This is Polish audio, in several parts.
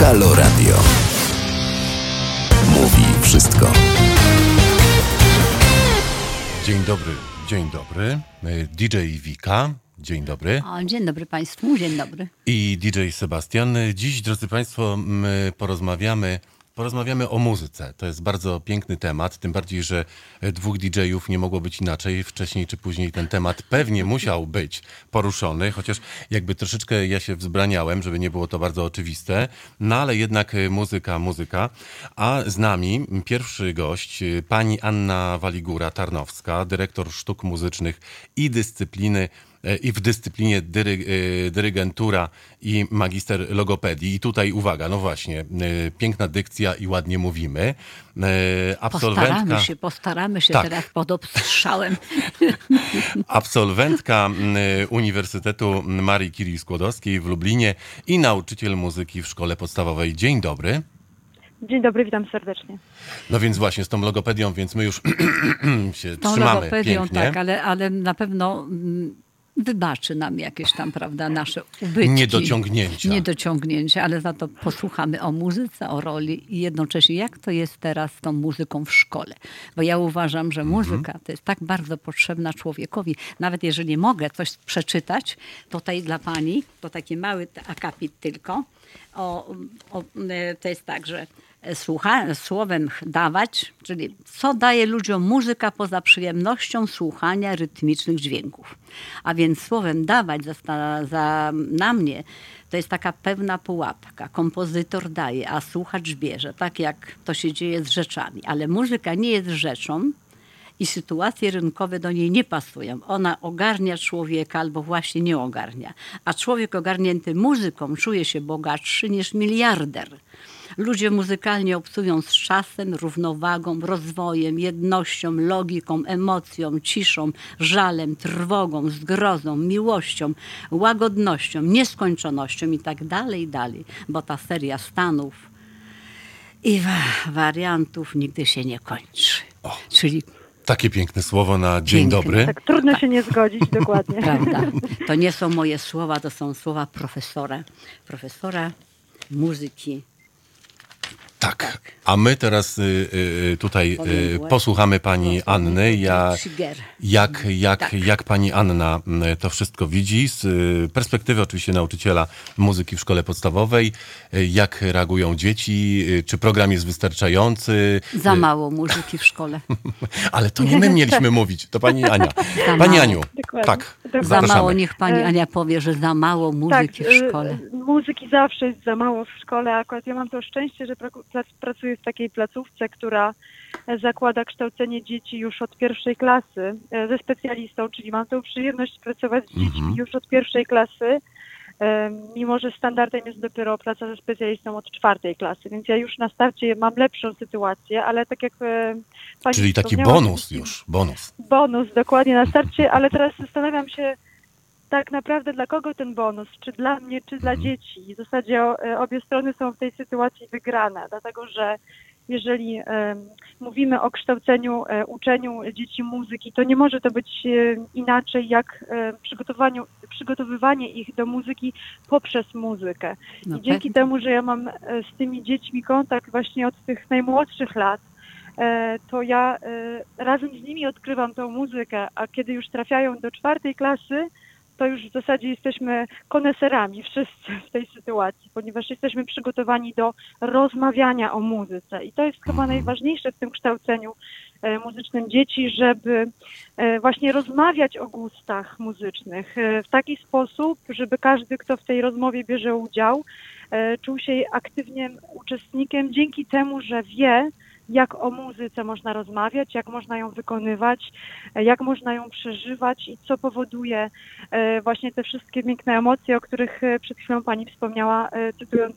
Halo Radio. Mówi wszystko. Dzień dobry, dzień dobry. DJ Wika, dzień dobry. O, dzień dobry Państwu, dzień dobry. I DJ Sebastian. Dziś, drodzy Państwo, my porozmawiamy Porozmawiamy o muzyce. To jest bardzo piękny temat, tym bardziej, że dwóch DJ-ów nie mogło być inaczej. Wcześniej czy później ten temat pewnie musiał być poruszony, chociaż jakby troszeczkę ja się wzbraniałem, żeby nie było to bardzo oczywiste. No ale jednak muzyka, muzyka. A z nami pierwszy gość, pani Anna Waligura-Tarnowska, dyrektor sztuk muzycznych i dyscypliny i w dyscyplinie dyry, e, dyrygentura i magister logopedii. I tutaj uwaga, no właśnie, e, piękna dykcja i ładnie mówimy. E, absolwentka... Postaramy się, postaramy się tak. teraz pod obstrzałem. Absolwentka Uniwersytetu Marii Curie Skłodowskiej w Lublinie i nauczyciel muzyki w szkole podstawowej. Dzień dobry. Dzień dobry, witam serdecznie. No więc właśnie z tą logopedią, więc my już się tą trzymamy logopedią, pięknie. tak, ale, ale na pewno wybaczy nam jakieś tam, prawda, nasze ubytki. Niedociągnięcia. Niedociągnięcia, ale za to posłuchamy o muzyce, o roli i jednocześnie jak to jest teraz z tą muzyką w szkole. Bo ja uważam, że muzyka to jest tak bardzo potrzebna człowiekowi. Nawet jeżeli mogę coś przeczytać, tutaj dla pani, to taki mały akapit tylko, o, o, to jest tak, że słucha, słowem dawać, czyli co daje ludziom muzyka poza przyjemnością słuchania rytmicznych dźwięków. A więc słowem dawać za, za, na mnie to jest taka pewna pułapka. Kompozytor daje, a słuchacz bierze, tak jak to się dzieje z rzeczami. Ale muzyka nie jest rzeczą, i sytuacje rynkowe do niej nie pasują. Ona ogarnia człowieka albo właśnie nie ogarnia. A człowiek ogarnięty muzyką czuje się bogatszy niż miliarder. Ludzie muzykalnie obcują z czasem, równowagą, rozwojem, jednością, logiką, emocją, ciszą, żalem, trwogą, zgrozą, miłością, łagodnością, nieskończonością i tak dalej, dalej. Bo ta seria stanów i wariantów nigdy się nie kończy. O. Czyli takie piękne słowo na dzień Piękne. dobry. Tak trudno się nie zgodzić, dokładnie. Prawda. To nie są moje słowa, to są słowa profesora. Profesora muzyki tak. A my teraz y, y, tutaj y, posłuchamy pani Anny, ja, jak, jak, tak. jak pani Anna to wszystko widzi z perspektywy oczywiście nauczyciela muzyki w szkole podstawowej, jak reagują dzieci, czy program jest wystarczający. Za mało muzyki w szkole. Ale to nie my mieliśmy mówić, to pani Ania. Za pani mało. Aniu, Dokładnie. tak, Dokładnie. Za mało, niech pani Ania powie, że za mało muzyki tak, w szkole. Muzyki zawsze jest za mało w szkole, akurat ja mam to szczęście, że pracuję w takiej placówce, która zakłada kształcenie dzieci już od pierwszej klasy e, ze specjalistą, czyli mam tą przyjemność pracować z dziećmi mhm. już od pierwszej klasy, e, mimo że standardem jest dopiero praca ze specjalistą od czwartej klasy, więc ja już na starcie mam lepszą sytuację, ale tak jak e, pani Czyli taki bonus już, bonus. Bonus, dokładnie na starcie, ale teraz zastanawiam się, tak naprawdę dla kogo ten bonus? Czy dla mnie, czy dla mhm. dzieci? W zasadzie obie strony są w tej sytuacji wygrane, dlatego że jeżeli e, mówimy o kształceniu, e, uczeniu dzieci muzyki, to nie może to być e, inaczej jak przygotowaniu, przygotowywanie ich do muzyki poprzez muzykę. No I dzięki temu, że ja mam z tymi dziećmi kontakt właśnie od tych najmłodszych lat, to ja razem z nimi odkrywam tą muzykę, a kiedy już trafiają do czwartej klasy, to już w zasadzie jesteśmy koneserami wszyscy w tej sytuacji, ponieważ jesteśmy przygotowani do rozmawiania o muzyce. I to jest chyba mhm. najważniejsze w tym kształceniu e, muzycznym dzieci, żeby e, właśnie rozmawiać o gustach muzycznych e, w taki sposób, żeby każdy, kto w tej rozmowie bierze udział, czuł się aktywnym uczestnikiem dzięki temu, że wie, jak o muzyce można rozmawiać, jak można ją wykonywać, jak można ją przeżywać i co powoduje e, właśnie te wszystkie piękne emocje, o których e, przed chwilą Pani wspomniała, e, cytując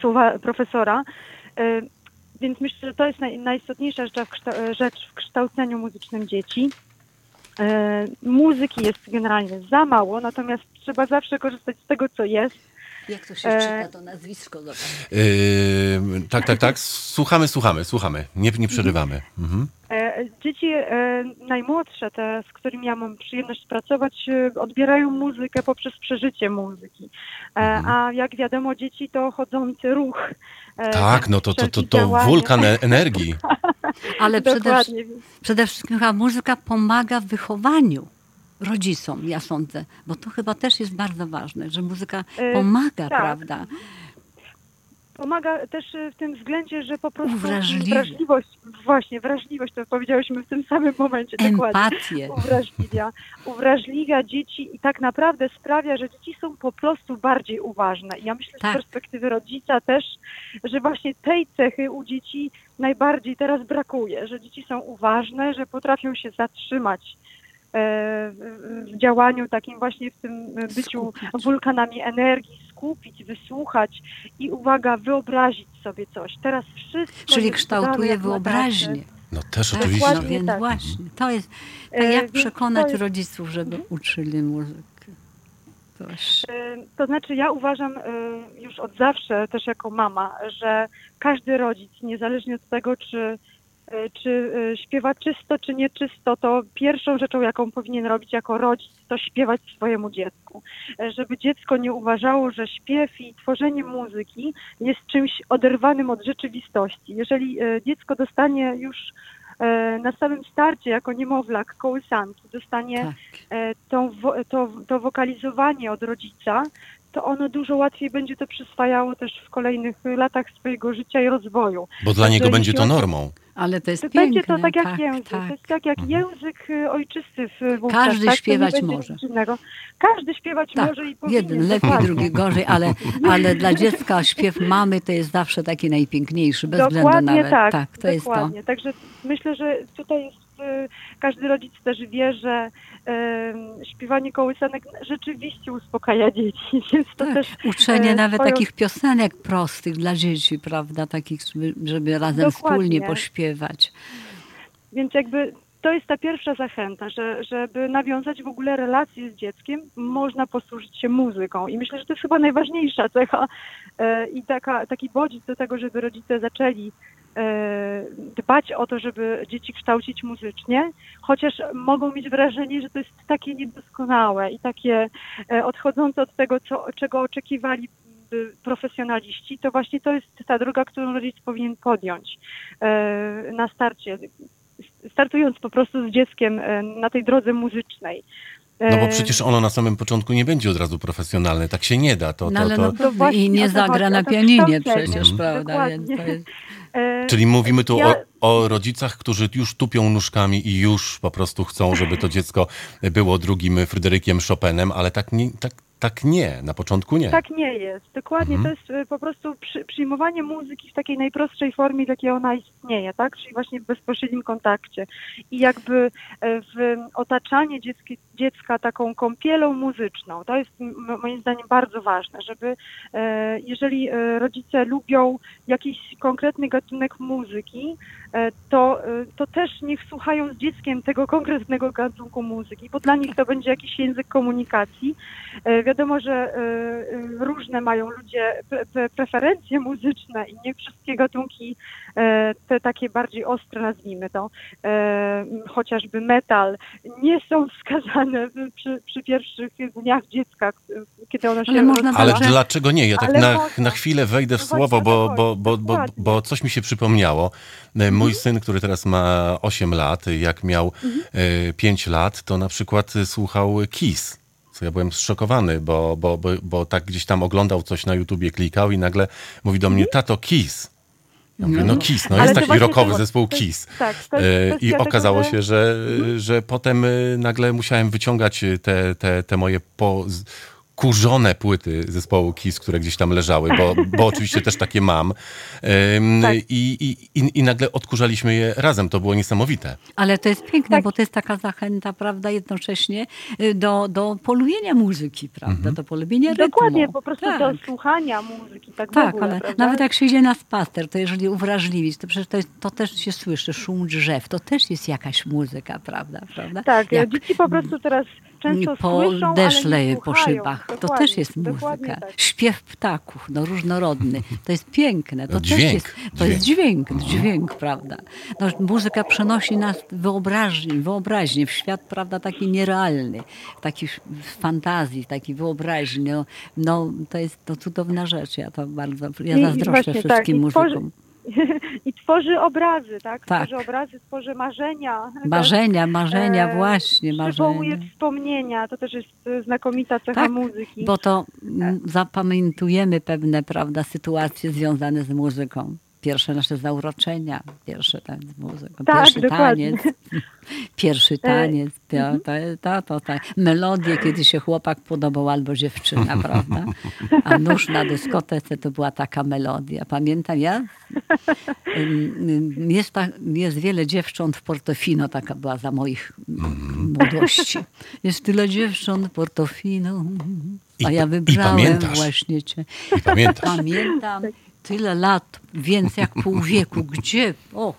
słowa profesora. Więc myślę, że to jest najistotniejsza rzecz w kształceniu muzycznym dzieci. Muzyki jest generalnie za mało, natomiast trzeba zawsze korzystać z tego, co jest Jak to się E, czyta to nazwisko? Yy, tak, tak, tak. Słuchamy, słuchamy, słuchamy. Nie, nie przerywamy. Mhm. E, Dzieci e, najmłodsze, te, z którymi ja mam przyjemność pracować, e, odbierają muzykę poprzez przeżycie muzyki. E, A jak wiadomo, dzieci to chodzący ruch. Tak, no to, to, to, to wulkan energii. Ale przede, przede wszystkim chyba muzyka pomaga w wychowaniu rodzicom, ja sądzę, bo to chyba też jest bardzo ważne, że muzyka E, pomaga, tak. prawda? Pomaga też e, w tym względzie, że po prostu wrażliwość, właśnie wrażliwość, to powiedziałyśmy w tym samym momencie. dokładnie. Empatię. uwrażliwia, uwrażliwia dzieci i tak naprawdę sprawia, że dzieci są po prostu bardziej uważne. I ja myślę Tak. z perspektywy rodzica też, że właśnie tej cechy u dzieci najbardziej teraz brakuje, że dzieci są uważne, że potrafią się zatrzymać e, w w działaniu takim właśnie w tym e, byciu Skupić. wulkanami energii, skupić, wysłuchać i uwaga, wyobrazić sobie coś. Teraz wszystko Czyli kształtuje wyobraźnię. No też Tak, oczywiście. no więc tak. właśnie. To jest, tak E, jak więc przekonać to jest- rodziców, żeby uczyli muzykę. Toż. Y, To znaczy, ja uważam już od zawsze, też jako mama, że każdy rodzic, niezależnie od tego, czy, czy y, śpiewa czysto, czy nieczysto, to pierwszą rzeczą, jaką powinien robić jako rodzic, to śpiewać swojemu dziecku. Y, Żeby dziecko nie uważało, że śpiew i tworzenie muzyki jest czymś oderwanym od rzeczywistości. Jeżeli dziecko dostanie już na samym starcie, jako niemowlak, kołysanki, dostanie Tak. e, wo- to, to wokalizowanie od rodzica, to ono dużo łatwiej będzie to przyswajało też w kolejnych latach swojego życia i rozwoju. Bo dla niego będzie to normą. Ale to jest To piękne. będzie to tak jak tak, język. tak. To jest tak jak język y, ojczysty w wówczas, Każdy tak? Śpiewać może. Każdy śpiewać Tak, może i powinien. jeden lepiej, dokładnie. drugi gorzej, ale, ale dla dziecka śpiew mamy to jest zawsze taki najpiękniejszy, bez względu Dokładnie nawet. tak, tak to jest to. dokładnie. Także myślę, że tutaj jest, każdy rodzic też wie, że y, śpiewanie kołysanek rzeczywiście uspokaja dzieci, więc to Tak, też uczenie e, nawet swoją- takich piosenek prostych dla dzieci, prawda? Takich, żeby- razem Dokładnie. wspólnie pośpiewać. Więc jakby to jest ta pierwsza zachęta, że, żeby nawiązać w ogóle relacje z dzieckiem, można posłużyć się muzyką. I myślę, że to jest chyba najważniejsza cecha e, i taka, taki bodziec do tego, żeby rodzice zaczęli dbać o to, żeby dzieci kształcić muzycznie, chociaż mogą mieć wrażenie, że to jest takie niedoskonałe i takie e, odchodzące od tego, co, czego oczekiwali y, profesjonaliści, to właśnie to jest ta droga, którą rodzic powinien podjąć e, na starcie startując po prostu z dzieckiem e, na tej drodze muzycznej. No bo przecież ono na samym początku nie będzie od razu profesjonalne. Tak się nie da. To, No to, ale to... naprawdę właśnie i nie to zagra na to pianinie przecież, Mhm. prawda? Więc to Dokładnie. jest... e, Czyli mówimy tu ja- o, o rodzicach, którzy już tupią nóżkami i już po prostu chcą, żeby to dziecko było drugim Fryderykiem Chopinem, ale tak nie, tak, tak nie. Na początku nie. Tak nie jest. Dokładnie. Mhm. To jest e, po prostu przy, przyjmowanie muzyki w takiej najprostszej formie, w jakiej ona istnieje, tak? Czyli właśnie w bezpośrednim kontakcie. I jakby e, w otaczanie dziecki, dziecka taką kąpielą muzyczną. To jest moim zdaniem bardzo ważne, żeby e, jeżeli rodzice lubią jakiś konkretny gatunek muzyki, to, e, to też niech słuchają z dzieckiem tego konkretnego gatunku muzyki, bo dla nich to będzie jakiś język komunikacji. E, Wiadomo, że e, e, różne mają ludzie pre- pre- preferencje muzyczne i nie wszystkie gatunki, e, te takie bardziej ostre nazwijmy to, e, chociażby metal, nie są wskazane przy, przy pierwszych dniach dziecka, kiedy ono się Ale można Ale dlaczego nie? Ja tak na, na chwilę wejdę w No słowo, bo, bo, bo, bo, bo coś mi się przypomniało. E, Mój syn, który teraz ma 8 lat, jak miał e, 5 lat, to na przykład e, słuchał Kiss. Co ja byłem zszokowany, bo, bo, bo, bo tak gdzieś tam oglądał coś na YouTubie, klikał i nagle mówi do mnie, tato, Kiss. Ja mówię, no Kiss, no Ale jest taki rockowy to- zespół Kiss. tak, to jest E, I okazało się, że, że potem nagle musiałem wyciągać te, te, te moje po, kurzone płyty zespołu KISS, które gdzieś tam leżały, bo, bo oczywiście też takie mam. Ym, Tak. i, i, i, nagle odkurzaliśmy je razem. To było niesamowite. Ale to jest piękne, Tak. bo to jest taka zachęta, prawda, jednocześnie y, do, do polubienia muzyki, prawda, Mhm. do polubienia rytmu. Dokładnie, po prostu tak. do słuchania muzyki, tak, Tak, ogóle, ale prawda? nawet jak się idzie na spacer, to jeżeli uwrażliwić, to przecież to, jest, to też się słyszy, szum drzew, to też jest jakaś muzyka, prawda? prawda? Tak, Jak- dzieci po prostu teraz często po słyszą, deszcz ale nie leje po szybach. To Dokładnie, też jest muzyka. tak. Śpiew ptaków, no różnorodny. To jest piękne. To No, też dźwięk, jest, to jest dźwięk, dźwięk, prawda. No, muzyka przenosi nas wyobraźni, wyobraźnię w świat, prawda, taki nierealny, taki w fantazji, taki wyobraźni. No, no to jest to cudowna rzecz. Ja to bardzo, ja i zazdroszczę właśnie tak, wszystkim tworzy- muzykom. I tworzy obrazy, tak? Tak. Tworzy obrazy, tworzy marzenia. Marzenia, marzenia, E, właśnie, Przywołuje marzenia. wspomnienia, to też jest e, znakomita cecha Tak, muzyki. Bo to mm, zapamiętujemy pewne, prawda, sytuacje związane z muzyką. Pierwsze nasze zauroczenia, pierwsze tak, z muzyką, Tak, pierwszy dokładnie. taniec, pierwszy taniec, to, to, to, to, to, melodie, kiedy się chłopak podobał albo dziewczyna, prawda? A nóż na dyskotece to była taka melodia. Pamiętam ja, jest, ta, jest wiele dziewcząt w Portofino, taka była za moich mm, młodości. Jest tyle dziewcząt w Portofino, a ja wybrałem właśnie cię. I pamiętasz. Pamiętam tyle lat, więcej jak pół wieku. Gdzie? O.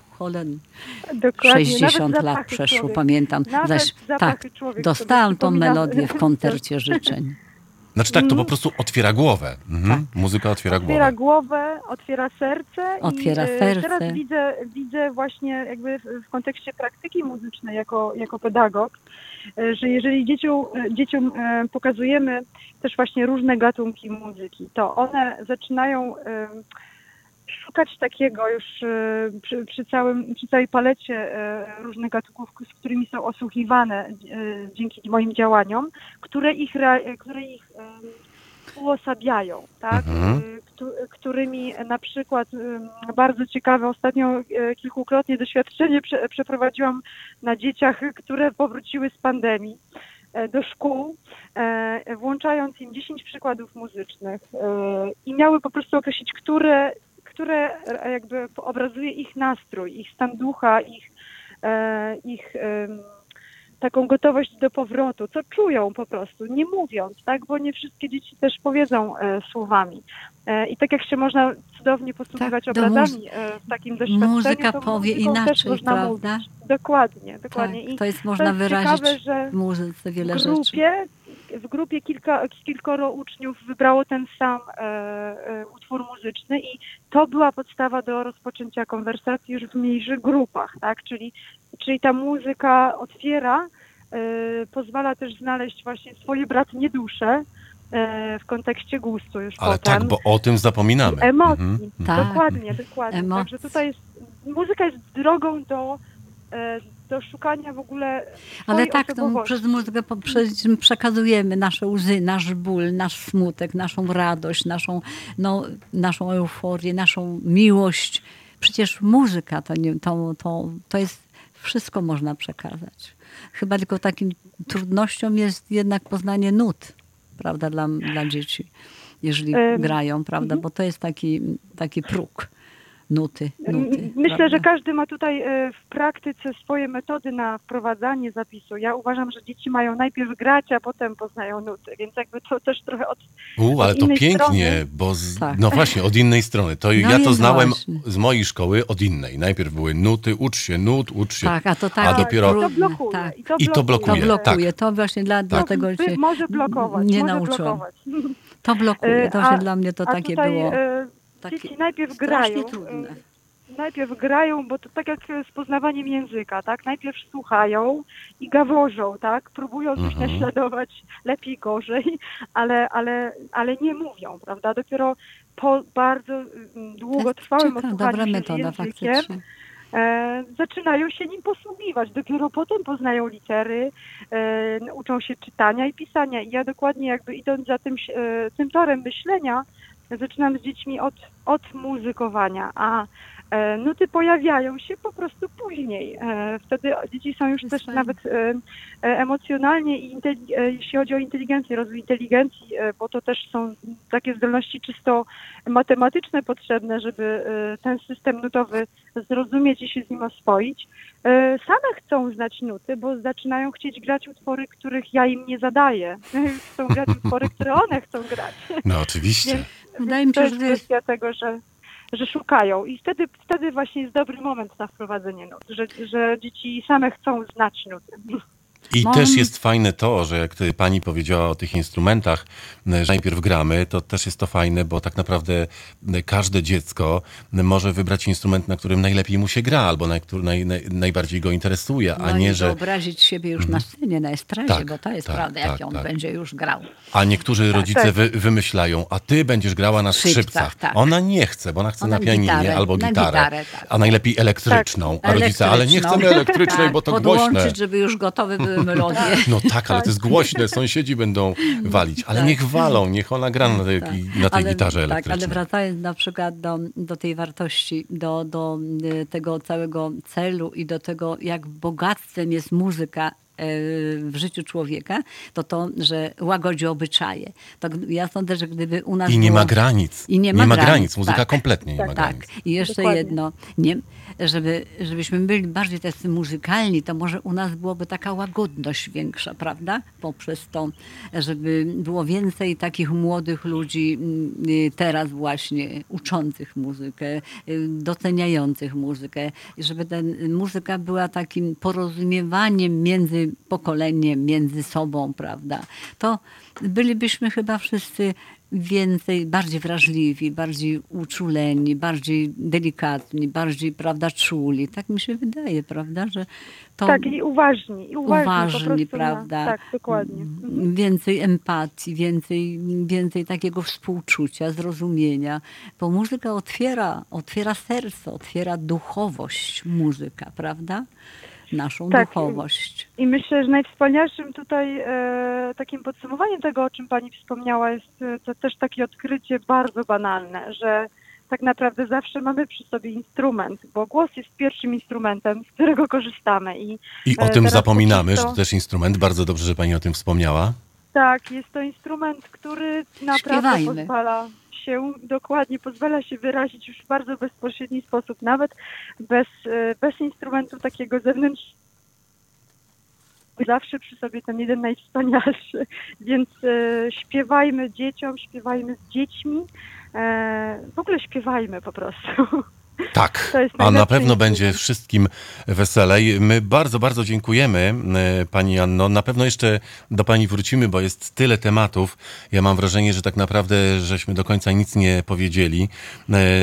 Dokładnie. 60 Nawet lat przeszło, człowiek- pamiętam. Nawet Zaś, tak, człowiek dostałam tą melodię w koncercie życzeń. Znaczy tak, to po prostu otwiera głowę. Mhm. Muzyka otwiera Otwiera głowę. głowę, otwiera serce. Otwiera i, e, serce. Teraz widzę, widzę właśnie jakby w, kontekście praktyki muzycznej jako, jako pedagog, że jeżeli dzieciom, e, dzieciom e, pokazujemy też właśnie różne gatunki muzyki, to one zaczynają e, szukać takiego już e, przy, przy, całym, przy całej palecie e, różnych gatunków, z którymi są osłuchiwane e, dzięki moim działaniom, które ich, które ich uosabiają, tak? Mhm. Y, któ- którymi na przykład ym, bardzo ciekawe ostatnio e, kilkukrotnie doświadczenie prze, przeprowadziłam na dzieciach, które powróciły z pandemii e, do szkół, e, włączając im 10 przykładów muzycznych e, i miały po prostu określić, które, które jakby obrazuje ich nastrój, ich stan ducha, ich, ich taką gotowość do powrotu, co czują po prostu, nie mówiąc, tak, bo nie wszystkie dzieci też powiedzą e, słowami. E, I tak jak się można cudownie posługiwać Tak, to obrazami e, w takim doświadczeniu, Muzyka to powie inaczej, można prawda? Mówić. Dokładnie, Tak, dokładnie. I to jest to można jest wyrazić ciekawe, że w muzyce wiele w rzeczy. W grupie kilka, kilkoro uczniów wybrało ten sam e, e, utwór muzyczny i to była podstawa do rozpoczęcia konwersacji już w mniejszych grupach, tak? Czyli, czyli ta muzyka otwiera, e, pozwala też znaleźć właśnie swoje bratnie dusze e, w kontekście gustu już Ale potem. tak, bo o tym zapominamy. Emocji. Mhm. Tak. Dokładnie, dokładnie. Emocji. Także tutaj jest, muzyka jest drogą do, e, do szukania w ogóle Ale tak, to przez muzykę przekazujemy nasze łzy, nasz ból, nasz smutek, naszą radość, naszą, no, naszą euforię, naszą miłość. Przecież muzyka to, nie, to, to, to jest, wszystko można przekazać. Chyba tylko takim trudnością jest jednak poznanie nut, prawda, dla, dla dzieci, jeżeli grają, prawda, bo to jest taki, taki próg. Nuty, nuty. Myślę, prawda? że każdy ma tutaj e, w praktyce swoje metody na wprowadzanie zapisu. Ja uważam, że dzieci mają najpierw grać, a potem poznają nuty, więc jakby to też trochę od U, ale od to pięknie, strony. bo z, Tak. no właśnie, od innej strony. To No ja to znałem właśnie. z mojej szkoły od innej. Najpierw były nuty, ucz się nut, ucz się. Tak, a to tak A dopiero- to blokuje. tak. I to I to blokuje. To blokuje, blokuje, to właśnie dla, dlatego By- się może blokować. nie może nauczyłam. blokować. To blokuje, to E, a- się dla mnie to A takie tutaj było. e, Takie dzieci najpierw grają. trudne. e, Najpierw grają, bo to tak jak z poznawaniem języka, tak? Najpierw słuchają i gaworzą, tak? Próbują coś Mhm. naśladować lepiej, gorzej, ale, ale, ale nie mówią, prawda? Dopiero po bardzo mm, długotrwałym dobra się metoda językiem, faktycznie. e, zaczynają się nim posługiwać. Dopiero potem poznają litery, e, uczą się czytania i pisania. I ja dokładnie jakby idąc za tym, e, tym torem myślenia, zaczynam z dziećmi od, od muzykowania, a e, nuty pojawiają się po prostu później. E, wtedy dzieci są już Jest też fajnie. nawet e, emocjonalnie i e, jeśli chodzi o inteligencję, rozwój inteligencji, e, bo to też są takie zdolności czysto matematyczne potrzebne, żeby e, ten system nutowy zrozumieć i się z nim oswoić. E, Same chcą znać nuty, bo zaczynają chcieć grać utwory, których ja im nie zadaję. Chcą grać utwory, które one chcą grać. No oczywiście. Więc, Wydaje mi się, że to jest kwestia tego, że, że szukają i wtedy, wtedy właśnie jest dobry moment na wprowadzenie nut, że, że dzieci same chcą znać nuty. I Bo też jest fajne to, że jak pani powiedziała o tych instrumentach, że najpierw gramy, to też jest to fajne, bo tak naprawdę każde dziecko może wybrać instrument, na którym najlepiej mu się gra, albo na który naj, naj, najbardziej go interesuje, a no nie, i że... wyobrazić siebie już na scenie, na estradzie, Tak, bo to jest tak, prawda, tak, jak on tak. będzie już grał. A niektórzy rodzice tak. wy, wymyślają, a ty będziesz grała na Skrzypcach, tak. Ona nie chce, bo ona chce Ona na pianinie gitarę, albo na gitarę, gitarę, tak. a najlepiej elektryczną. A rodzice, ale nie Elektryczną. chcemy elektrycznej, Tak, bo to podłączyć, głośne. żeby już gotowe były melodie. No tak, ale to jest głośne, sąsiedzi będą walić. Ale Tak. niech walą, niech ona gra na tej, Tak. na tej Ale- gitarze Tak, elektrycznej. ale wracając na przykład do, do tej wartości, do, do y, tego całego celu i do tego, jak bogactwem jest muzyka y, w życiu człowieka, to to, że łagodzi obyczaje. To ja sądzę, że gdyby u nas I nie było... ma granic. I nie ma granic, Muzyka tak. kompletnie nie ma Tak, granic. i jeszcze Dokładnie. jedno, nie, żeby, żebyśmy byli bardziej tacy muzykalni, to może u nas byłoby taka łagodność większa, prawda? Poprzez to, żeby było więcej takich młodych ludzi mm, y, teraz właśnie uczących muzykę, y, doceniających muzykę, żeby ten, muzyka była takim porozumiewaniem między pokoleniem, między sobą, prawda? To bylibyśmy chyba wszyscy więcej, bardziej wrażliwi, bardziej uczuleni, bardziej delikatni, bardziej, prawda, czuli. Tak mi się wydaje, prawda, że to Tak, i uważni, i uważni, uważni, prawda? Na, tak, dokładnie. Mhm. Więcej empatii, więcej, więcej takiego współczucia, zrozumienia. Bo muzyka otwiera, otwiera serce, otwiera duchowość muzyka, prawda? Naszą Tak. duchowość. I myślę, że najwspanialszym tutaj e, takim podsumowaniem tego, o czym Pani wspomniała, jest e, to też takie odkrycie bardzo banalne, że tak naprawdę zawsze mamy przy sobie instrument, bo głos jest pierwszym instrumentem, z którego korzystamy. I I o e, tym zapominamy, że to- to też instrument. Bardzo dobrze, że pani o tym wspomniała. Tak, jest to instrument, który naprawdę Śpiewajmy. pozwala się, dokładnie, pozwala się wyrazić już w bardzo bezpośredni sposób, nawet bez, e, bez instrumentu takiego zewnętrznego. Zawsze przy sobie ten jeden najwspanialszy, więc e, śpiewajmy dzieciom, śpiewajmy z dziećmi, e, w ogóle śpiewajmy po prostu. Tak, a na pewno będzie wszystkim weselej. My bardzo, bardzo dziękujemy e, Pani Anno. Na pewno jeszcze do Pani wrócimy, bo jest tyle tematów. Ja mam wrażenie, że tak naprawdę żeśmy do końca nic nie powiedzieli. E,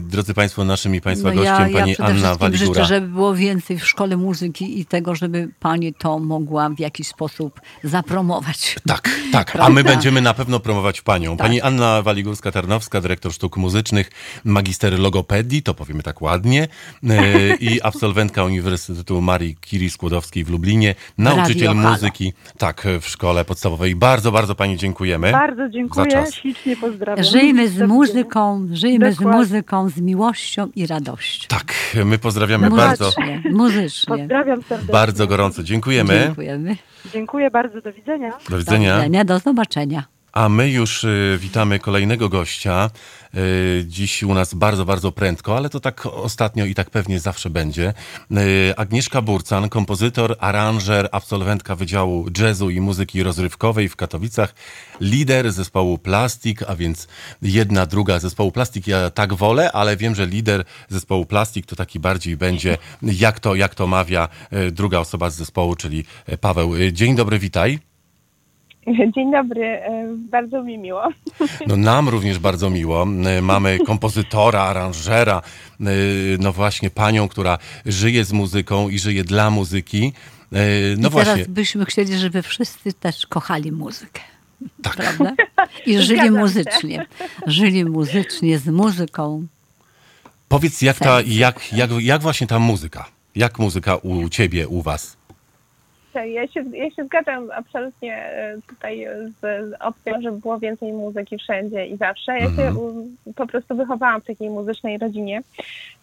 drodzy Państwo, naszym i Państwa No ja, gościem ja Pani przede Anna Waligura. życzę, żeby było więcej w szkole muzyki i tego, żeby pani to mogła w jakiś sposób zapromować. Tak, tak. A my będziemy na pewno promować panią. Tak. Pani Anna Waligórska-Tarnowska, dyrektor sztuk muzycznych, magister logopedii, to powiemy tak ładnie, e, i absolwentka Uniwersytetu Marii Curie Skłodowskiej w Lublinie, nauczyciel Radio Halo. muzyki, tak, w szkole podstawowej. Bardzo, bardzo pani dziękujemy. Bardzo dziękuję, czas. ślicznie pozdrawiam. Żyjmy Do z muzyką, żyjmy z Dokładnie. muzyką, z miłością i radością. Tak, my pozdrawiamy bardzo, Muzycznie, muzycznie. Pozdrawiam serdecznie. bardzo gorąco. Dziękujemy. Dziękujemy. Dziękuję bardzo, do widzenia. Do Do widzenia. widzenia, do zobaczenia. A my już y, witamy kolejnego gościa. Y, dziś u nas bardzo, bardzo prędko, ale to tak ostatnio i tak pewnie zawsze będzie. Y, Agnieszka Burcan, kompozytor, aranżer, absolwentka Wydziału Jazzu i Muzyki Rozrywkowej w Katowicach, lider zespołu Plastik, a więc jedna, druga zespołu Plastik. Ja tak wolę, ale wiem, że lider zespołu Plastik to taki bardziej będzie, jak to, jak to mawia druga osoba z zespołu, czyli Paweł. Dzień dobry, witaj. Dzień dobry, e, bardzo mi miło. No nam również bardzo miło. E, Mamy kompozytora, aranżera, e, no właśnie panią, która żyje z muzyką i żyje dla muzyki. No I właśnie, teraz byśmy chcieli, żeby wszyscy też kochali muzykę. tak. Prawda? I żyli muzycznie. Żyli muzycznie, z muzyką. Powiedz, jak, ta, jak, jak, jak właśnie ta muzyka? Jak muzyka u ciebie, u was? Tak, Ja się, ja się zgadzam absolutnie e, tutaj z, z opcją, żeby było więcej muzyki wszędzie i zawsze. Ja się Mhm. po prostu wychowałam w takiej muzycznej rodzinie,